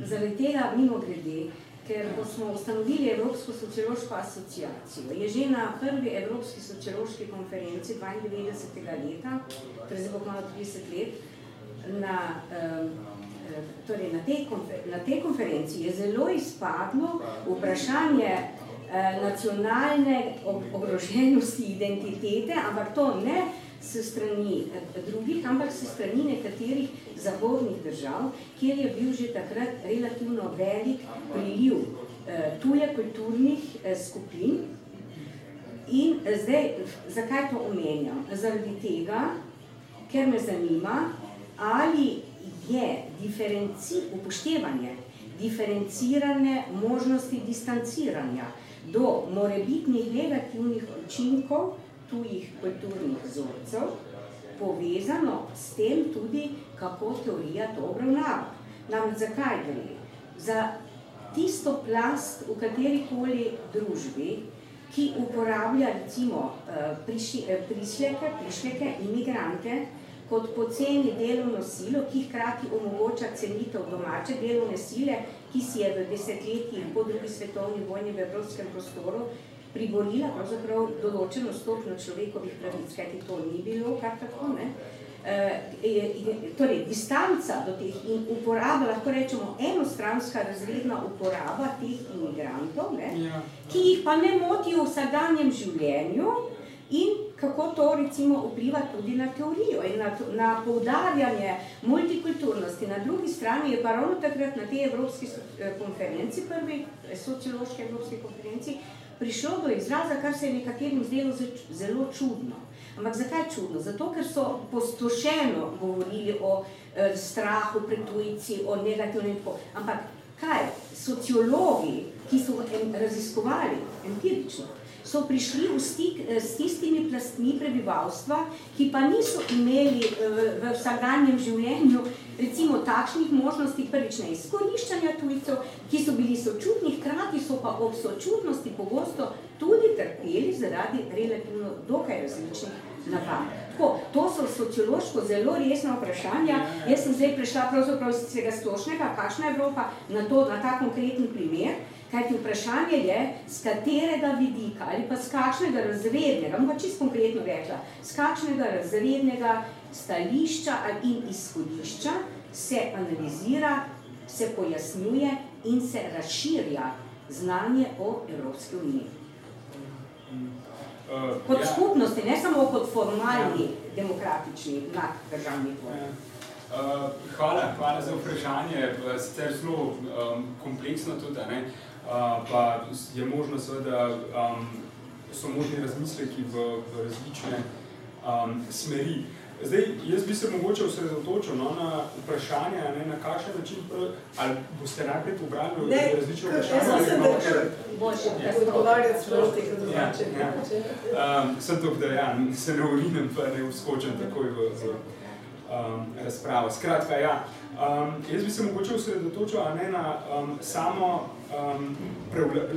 Zaradi tega, mimo grede, ker ko smo ustanovili Evropsko sociološko asociacijo, je že na prvi Evropski sociološki konferenci 92. leta, torej zdaj bo malo 30 let, na, torej na, tej na tej konferenci je zelo izpadlo vprašanje nacionalne ogroženosti identitete, ampak to ne s strani eh, drugih, ampak s strani nekaterih zahodnih držav, kjer je bil že takrat relativno velik priliv eh, tuje kulturnih eh, skupin. In zdaj, zakaj to omenjam? Zaradi tega, ker me zanima, ali je diferenci, upoštevanje diferencirane možnosti distanciranja do morebitnih negativnih učinkov tujih kulturnih vzorcev, povezano s tem tudi, kako teorija to obravnava. Namreč zakaj gre? Za tisto plast v katerikoli družbi, ki uporablja recimo eh, eh, prišleke, prišleke, imigrante, kot poceni delovno silo, ki hkrati omogoča cenitev domače delovne sile, ki si je v desetletjih po drugi svetovni vojni v evropskem prostoru priborila pravzaprav določeno stopno človekovih pravic, kajti to ni bilo kar tako, ne? E, torej, distanca do teh in uporaba, lahko rečemo, enostranska razredna uporaba teh imigrantov, ne? Ja. ki jih pa ne motijo v vsadanjem življenju in kako to recimo vpliva tudi na teorijo in na, na poudarjanje multikulturnosti. Na drugi strani je pa ravno takrat na tej evropski eh, konferenci, prvi sociološki evropski konferenci, prišlo do izraza, kar se je nekaterim zdelo zelo čudno. Ampak zakaj čudno? Zato, ker so postošeno govorili o e, strahu pred tujci, o negativnem tako. Ampak kaj? Sociologi, ki so raziskovali empirično, so prišli v stik eh, s tistimi plastmi prebivalstva, ki pa niso imeli eh, v vsakdanjem življenju recimo takšnih možnosti prvič ne izkoriščanja tujcev, ki so bili sočutni, hkrati so pa ob sočutnosti pogosto tudi trpeli zaradi relativno dokaj različnih navad. Tako, to so sociološko zelo resna vprašanja. Jaz sem zdaj prišla pravzaprav iz tega splošnega, kakšna Evropa, na, to, na ta konkreten primer, Kajti vprašanje je, z katerega vidika ali pa z kakšnega razrednega, bom pa čisto konkretno rekla, z kakšnega razrednega stališča in izhodišča se analizira, se pojasnjuje in se razširja znanje o Evropski uniji. Kot skupnosti, ne samo kot formalni demokratični naddržavni tvoj. Uh, hvala, hvala za vprašanje, sicer zelo um, kompleksno tudi. Ne? Pa je možno seveda, um, so možni razmisleki v, v različne um, smeri. Zdaj, jaz bi se mogoče osredotočil no, na vprašanje, ne, na kakšen način, ali boste najprej pobrali ne, različne vprašanje? Ne, jaz sem se boljše odgovarjati s prostih drugače. Ja, ja. um, sem to, da ja, se ne urinem, pa ne vskočem takoj v, v um, razpravo. Skratka, ja, um, jaz bi se mogoče osredotočil ne, na um, samo um,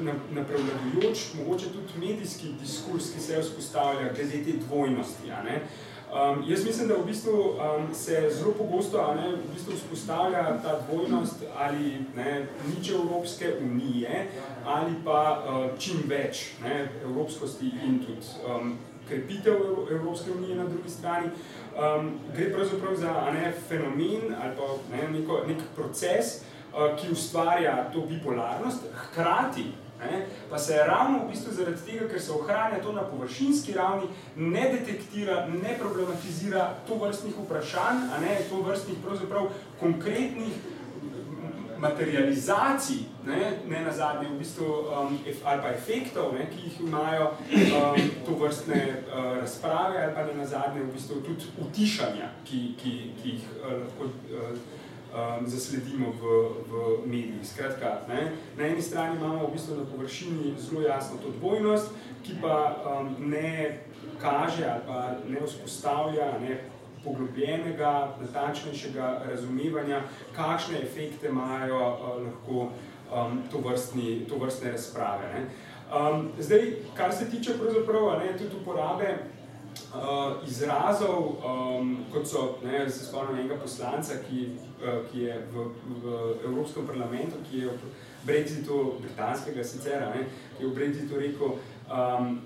na, na prevladujoč, mogoče tudi medijski diskurs, ki se vzpostavlja glede te dvojnosti. A ne? Um, jaz mislim, da v bistvu um, se zelo pogosto ne, v bistvu vzpostavlja ta dvojnost ali ne, nič Evropske unije ali pa uh, čim več ne, evropskosti in tudi um, krepitev Evropske unije na drugi strani. Um, gre pravzaprav za ne, fenomen ali pa ne, neko, nek proces, uh, ki ustvarja to bipolarnost, hkrati Ne? Pa se ravno v bistvu zaradi tega, ker se ohranja to na površinski ravni, ne detektira, ne problematizira to vrstnih vprašanj, a ne to vrstnih pravzaprav konkretnih materializacij, ne, ne na zadnje v bistvu, um, ali pa efektov, ne, ki jih imajo um, to vrstne uh, razprave, ali pa ne na zadnje v bistvu tudi utišanja, ki, ki, ki jih uh, lahko uh, um, zasledimo v, v medijih. Skratka, ne, na eni strani imamo v bistvu na površini zelo jasno to dvojnost, ki pa um, ne kaže ali pa ne vzpostavlja ne, poglobljenega, natančnejšega razumevanja, kakšne efekte imajo uh, lahko um, to, vrstni, to vrstne razprave. Ne. Um, zdaj, kar se tiče pravzaprav ne, tudi uporabe uh, izrazov, um, kot so, ne, se spomnim enega poslanca, ki, uh, ki je v, v Evropskem parlamentu, ki je v Brexitu, britanskega sicer, ne, ki je v Brexitu rekel, um,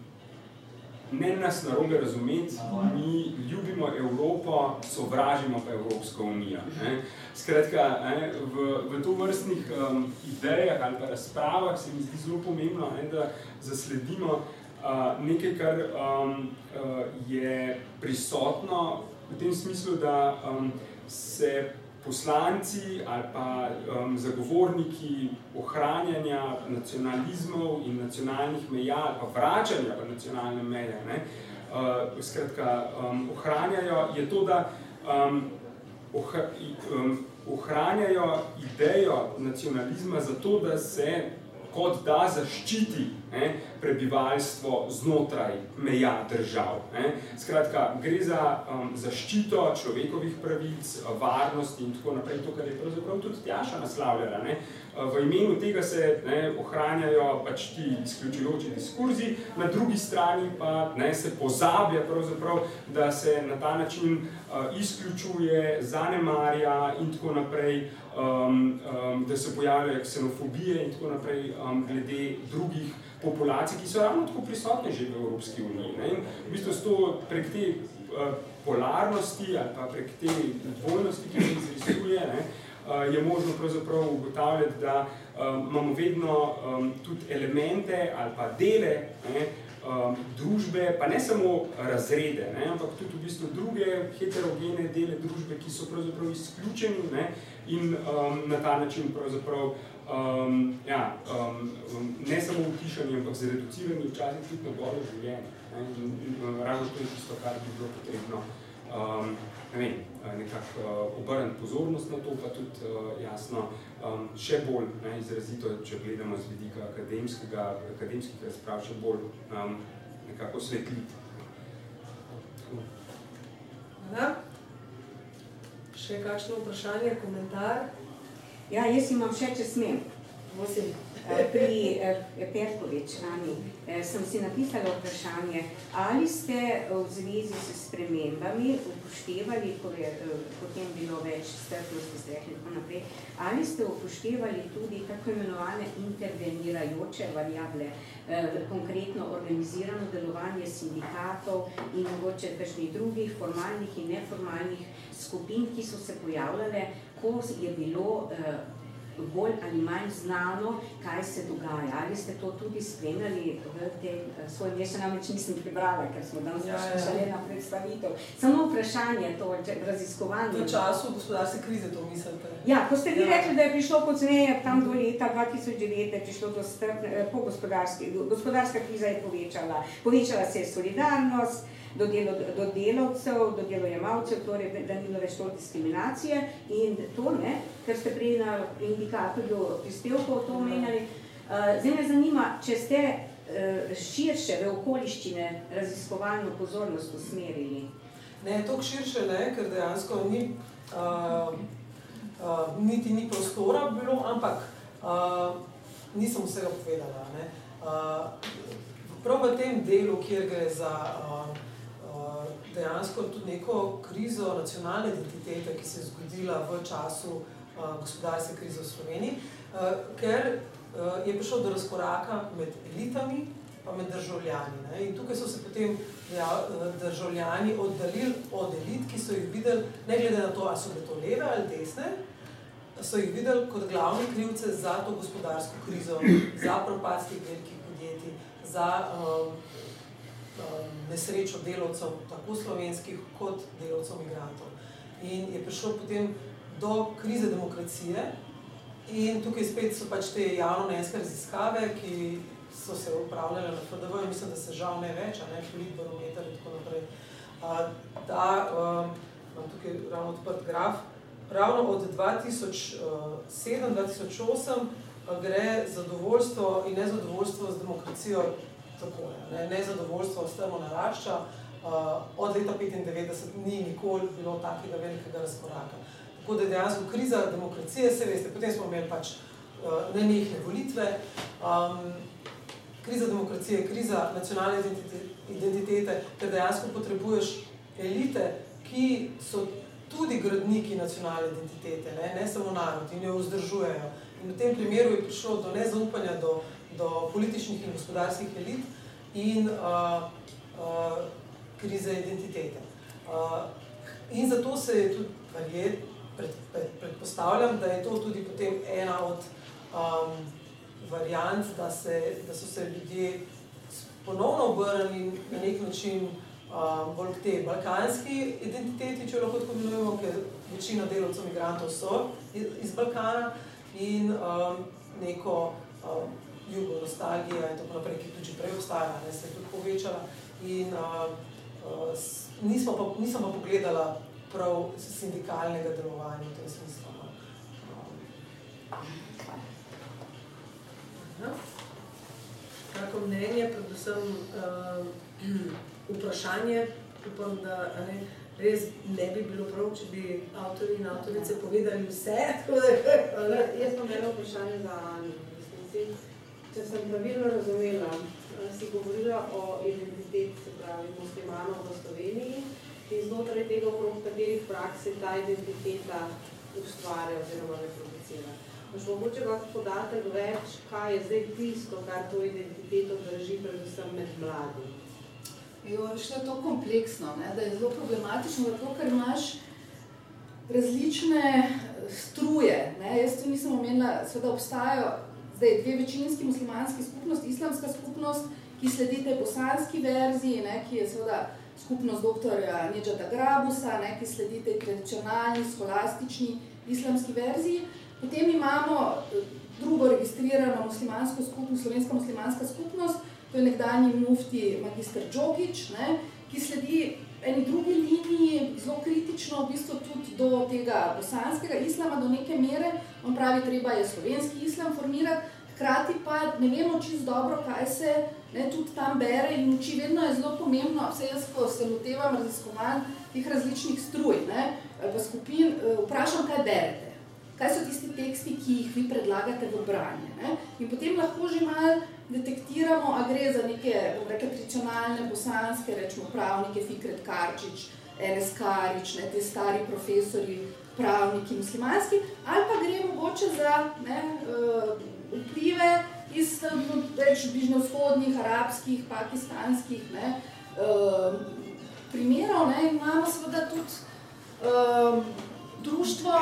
ne nas narobe razumeti, mi ljubimo Evropo, sovražimo pa Evropsko unijo. Ne. Skratka, ne, v, v to vrstnih um, idejah ali pa razpravah se mi zdi zelo pomembno, ne, da zasledimo nekaj, kar um, uh, je prisotno v tem smislu, da um, se poslanci ali pa um, zagovorniki ohranjanja nacionalizmov in nacionalnih meja ali pa vračanja v nacionalne meje, ne, uh, skratka, um, ohranjajo, je to, da um, oh, um, ohranjajo idejo nacionalizma zato, da se kot da zaščiti ne, prebivalstvo znotraj meja držav. Ne. Skratka, gre za um, zaščito človekovih pravic, varnosti in tako naprej, to, kar je pravzaprav tudi Tjaša naslavljala. Ne. V imenu tega se ne, ohranjajo pač ti izključujoči diskurzi, na drugi strani pa ne, se pozablja pravzaprav, da se na ta način uh, izključuje, zanemarja in tako naprej, um, um, da se pojavljajo ksenofobije in tako naprej um, glede drugih populacij, ki so ravno tako prisotne že v Evropski uniji. Ne? In v bistvu s to prek te uh, polarnosti ali pa prek te dvojnosti, ki se izrisuje, ne, uh, je možno pravzaprav ugotavljati, da um, imamo vedno um, tudi elemente ali pa dele ne, um, družbe, pa ne samo razrede, ne, ampak tudi v bistvu druge heterogene dele družbe, ki so pravzaprav izključeni ne, in um, na ta način pravzaprav um, ja, um, ne samo utišanje, ampak zreduciranje včasih tudi na golo življenje. Ne, in, in, in ravno to je tisto, kar bi bilo potrebno um, ne vem, nekako uh, obrniti pozornost na to, pa tudi uh, jasno um, še bolj ne, izrazito, če gledamo z vidika akademskega, akademskih razprav, še bolj um, nekako svetliti. Hvala. Še kakšno vprašanje, komentar? Ja, jaz imam še, če smem. Prosim. Eh, pri eh, Petkovič, Ani, eh, sem si napisala vprašanje, ali ste v zvezi s spremembami upoštevali, ko je potem bilo več strpnosti, ste rekli tako naprej, ali ste upoštevali tudi tako imenovane intervenirajoče variable, konkretno organizirano delovanje sindikatov in mogoče kakšnih drugih formalnih in neformalnih skupin, ki so se pojavljale, ko je bilo bolj ali manj znano, kaj se dogaja. Ali ste to tudi spremljali v tem uh, svojem, jaz še namreč nisem prebrala, ker smo danes ja, šli ja. na predstavitev. Samo vprašanje to, če raziskovanje. V času gospodarske krize to mislite? Ja, ko ste vi ja. rekli, da je prišlo pozneje, tam do leta 2009, je prišlo do strpne, eh, po gospodarski, gospodarska kriza je povečala, povečala se je solidarnost, do, delo, do delavcev, do delojemalcev, torej da ni bilo več to diskriminacije in to, ne, ker ste prej na indikatorju prispevkov to omenjali. Uh, zdaj me zanima, če ste uh, širše v okoliščine raziskovalno pozornost usmerili. Ne, toliko širše ne, ker dejansko ni, uh, uh, niti ni prostora bilo, ampak uh, nisem vsega povedala. Ne. Uh, prav v tem delu, kjer gre za uh, dejansko tudi neko krizo nacionalne identitete, ki se je zgodila v času uh, gospodarske krize v Sloveniji, uh, ker uh, je prišlo do razkoraka med elitami pa med državljani. Ne. In tukaj so se potem ja, državljani oddaljili od elit, ki so jih videli, ne glede na to, ali so bile to leve ali desne, so jih videli kot glavne krivce za to gospodarsko krizo, za propast teh velikih podjetij, za um, um, nesrečo delovcev, tako slovenskih kot delovcev migrantov. In je prišlo potem do krize demokracije in tukaj spet so pač te javno-mnenjske raziskave, ki so se upravljale na FDV, in mislim, da se žal ne več, a ne, politbarometer in tako naprej, da um, imam tukaj ravno odprt graf, ravno od 2007-2008 gre zadovoljstvo in nezadovoljstvo z demokracijo tako, ne, nezadovoljstvo s temo narašča, od leta 1995 ni nikoli bilo takega velikega razkoraka. Tako da je dejansko kriza demokracije, se veste, potem smo imeli pač nenehne volitve, um, kriza demokracije, kriza nacionalne identitete, ker dejansko potrebuješ elite, ki so tudi gradniki nacionalne identitete, ne, ne samo narod in jo vzdržujejo. In v tem primeru je prišlo do nezaupanja do, do političnih in gospodarskih elit in uh, uh, krize identitete. Uh, in zato se je tudi, je, pred, pred, predpostavljam, da je to tudi potem ena od um, variant, da, se, da so se ljudje ponovno obrnili na nek način um, bolj k tej balkanski identiteti, če lahko tako imenujemo, ker večina delovcev migrantov so iz, iz Balkana in um, neko um, jugo nostalgija in tako naprej, ki tudi prej obstaja, ne, se je tudi povečala in um, uh, nismo pa, nisem pa pogledala prav sindikalnega delovanja v tem smislu. No. Kako mnenje, predvsem uh, *clears throat* vprašanje, upam, da ne, res ne bi bilo prav, če bi avtori in avtorice povedali vse. *laughs* Da, jaz pa imela vprašanje za Ani. Če sem pravilno razumela, si govorila o identiteti, se pravi, muslimanov v Sloveniji in znotraj tega, okrog katerih praks se ta identiteta ustvarja oziroma reproducira. Boš mogoče kakšen podatek več, kaj je zdaj tisto, kar to identiteto drži, predvsem med mladi? Jo, še je to kompleksno, ne? da je zelo problematično, zato ker imaš različne struje. Ne? Jaz tu nisem omenila, seveda obstajajo zdaj dve večinski muslimanski skupnosti, islamska skupnost, ki sledi tej bosanski verziji, ne? ki je seveda skupnost doktorja Nedžata Grabusa, ne? ki sledi tej tradicionalni, skolastični islamski verziji. Potem imamo eh, drugo registrirano muslimansko skupnost, slovenska muslimanska skupnost, to je nekdanji mufti magister Džogič, ne, ki sledi eni drugi liniji, zelo kritično v bistvu tudi do tega bosanskega islama, do neke mere. On pravi, treba je slovenski islam formirati, hkrati pa ne vemo čisto dobro, kaj se ne, tudi tam bere in uči. Vedno je zelo pomembno, vse jaz, ko se lotevam raziskovanj teh različnih struj, ne, pa skupin, eh, vprašam, kaj berete kaj so tisti teksti, ki jih vi predlagate v branje. Ne? In potem lahko že malo detektiramo, a gre za neke reke, tradicionalne bosanske, rečemo pravnike, Fikret Karčič, Enes Karič, ne, te stari profesori, pravniki muslimanski, ali pa gre mogoče za ne, uh, vplive iz več bližnjevzhodnih, arabskih, pakistanskih ne, uh, primerov. Ne, imamo seveda tudi uh, društvo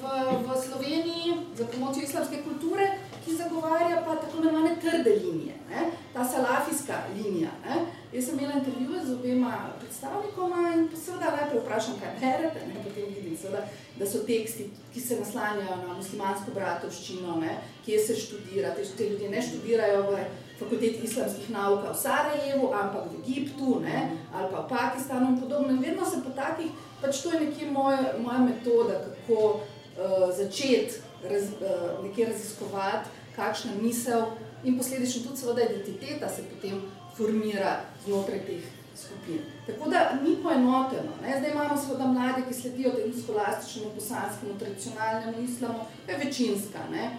v, v Sloveniji za promocijo islamske kulture, ki zagovarja pa tako imenovane trde linije, ne? ta salafijska linija. Ne? Jaz sem imela intervjuje z obema predstavnikoma in seveda najprej vprašam, kaj berete, ne? potem vidim, seveda, da so teksti, ki se naslanjajo na muslimansko bratovščino, ne? kje se študira, te, te ljudje ne študirajo v fakulteti islamskih nauk v Sarajevu, ampak v Egiptu ne? ali pa v Pakistanu in podobno. In vedno se po takih pač to je nekje moja, moja metoda, kako uh, začeti raz, uh, nekje raziskovati, kakšna misel in posledično tudi seveda identiteta se potem formira znotraj teh skupin. Tako da ni poenoteno. Ne? Zdaj imamo seveda mlade, ki sledijo temu skolastičnemu, bosanskemu, tradicionalnemu islamu, je večinska. Ne?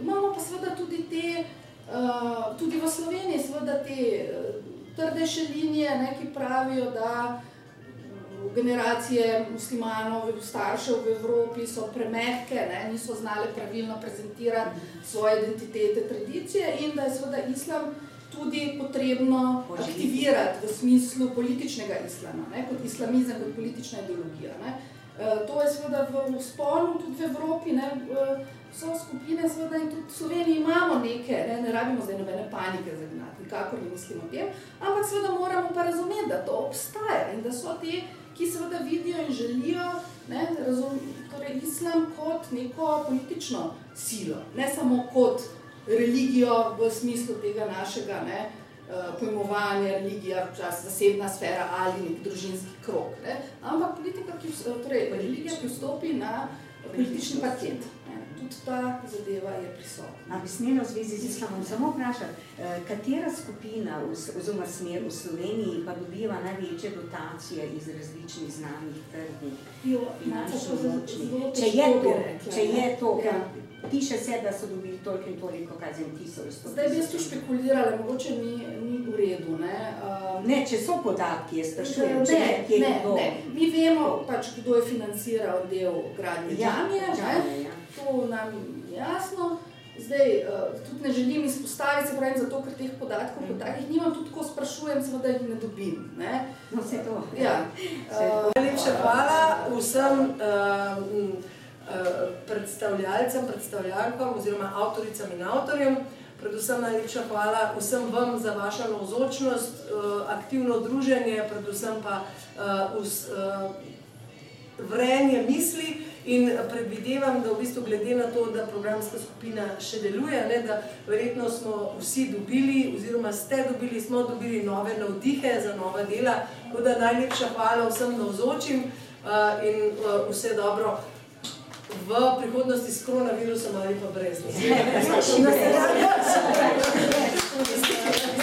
imamo pa seveda tudi te, uh, tudi v Sloveniji, seveda te uh, trdejše linije, ne, ki pravijo, da generacije muslimanov, staršev v Evropi so premehke, ne, niso znali pravilno prezentirati svoje identitete, tradicije in da je seveda islam tudi potrebno aktivirati v smislu političnega islama, ne, kot islamizem, kot politična ideologija. Ne. E, to je seveda v sponu tudi v Evropi, ne, so skupine seveda in tudi v Sloveniji imamo neke, ne, ne rabimo zdaj nobene panike zagnati, nikakor ne mislimo o tem, ampak seveda moramo pa razumeti, da to obstaja in da so te ki seveda vidijo in želijo ne, razum, torej islam kot neko politično silo, ne samo kot religijo v smislu tega našega ne, eh, pojmovanja, religija, čas, zasebna sfera ali nek družinski krok, ne, ampak politika, ki, torej, religija, ki vstopi na politični patent tudi ta zadeva je prisotna. Bi smela v zvezi z islamom samo vprašati, eh, katera skupina oziroma smer v Sloveniji pa dobiva največje dotacije iz različnih znanih trgov, finančno močnih? Če je to, če je to, ja. piše se, da so dobili toliko in toliko kazen tisoč. Zdaj bi jaz tu špekulirala, mogoče ni, ni v redu. Ne, uh, ne če so podatki, jaz sprašujem, če ne, je ne, kdo. Ne. Mi vemo, pač, kdo je financiral del gradnje ja, džamije. Ja, ja to nam je jasno. Zdaj, uh, tudi ne želim izpostaviti, se pravi, zato, ker teh podatkov kot takih nimam, tudi ko sprašujem, seveda jih ne dobim. Ne? No, vse to. Ja. Uh, Najlepša hvala vsem uh, uh, predstavljalcem, predstavljalkam oziroma avtoricam in avtorjem. Predvsem najlepša hvala vsem vam za vašo navzočnost, uh, aktivno druženje, predvsem pa uh, vs, uh, vrenje misli. In predvidevam, da v bistvu glede na to, da programska skupina še deluje, ne, da verjetno smo vsi dobili, oziroma ste dobili, smo dobili nove navdihe za nova dela. Tako da najlepša hvala vsem navzočim uh, in uh, vse dobro v prihodnosti s koronavirusom ali pa brez. *laughs*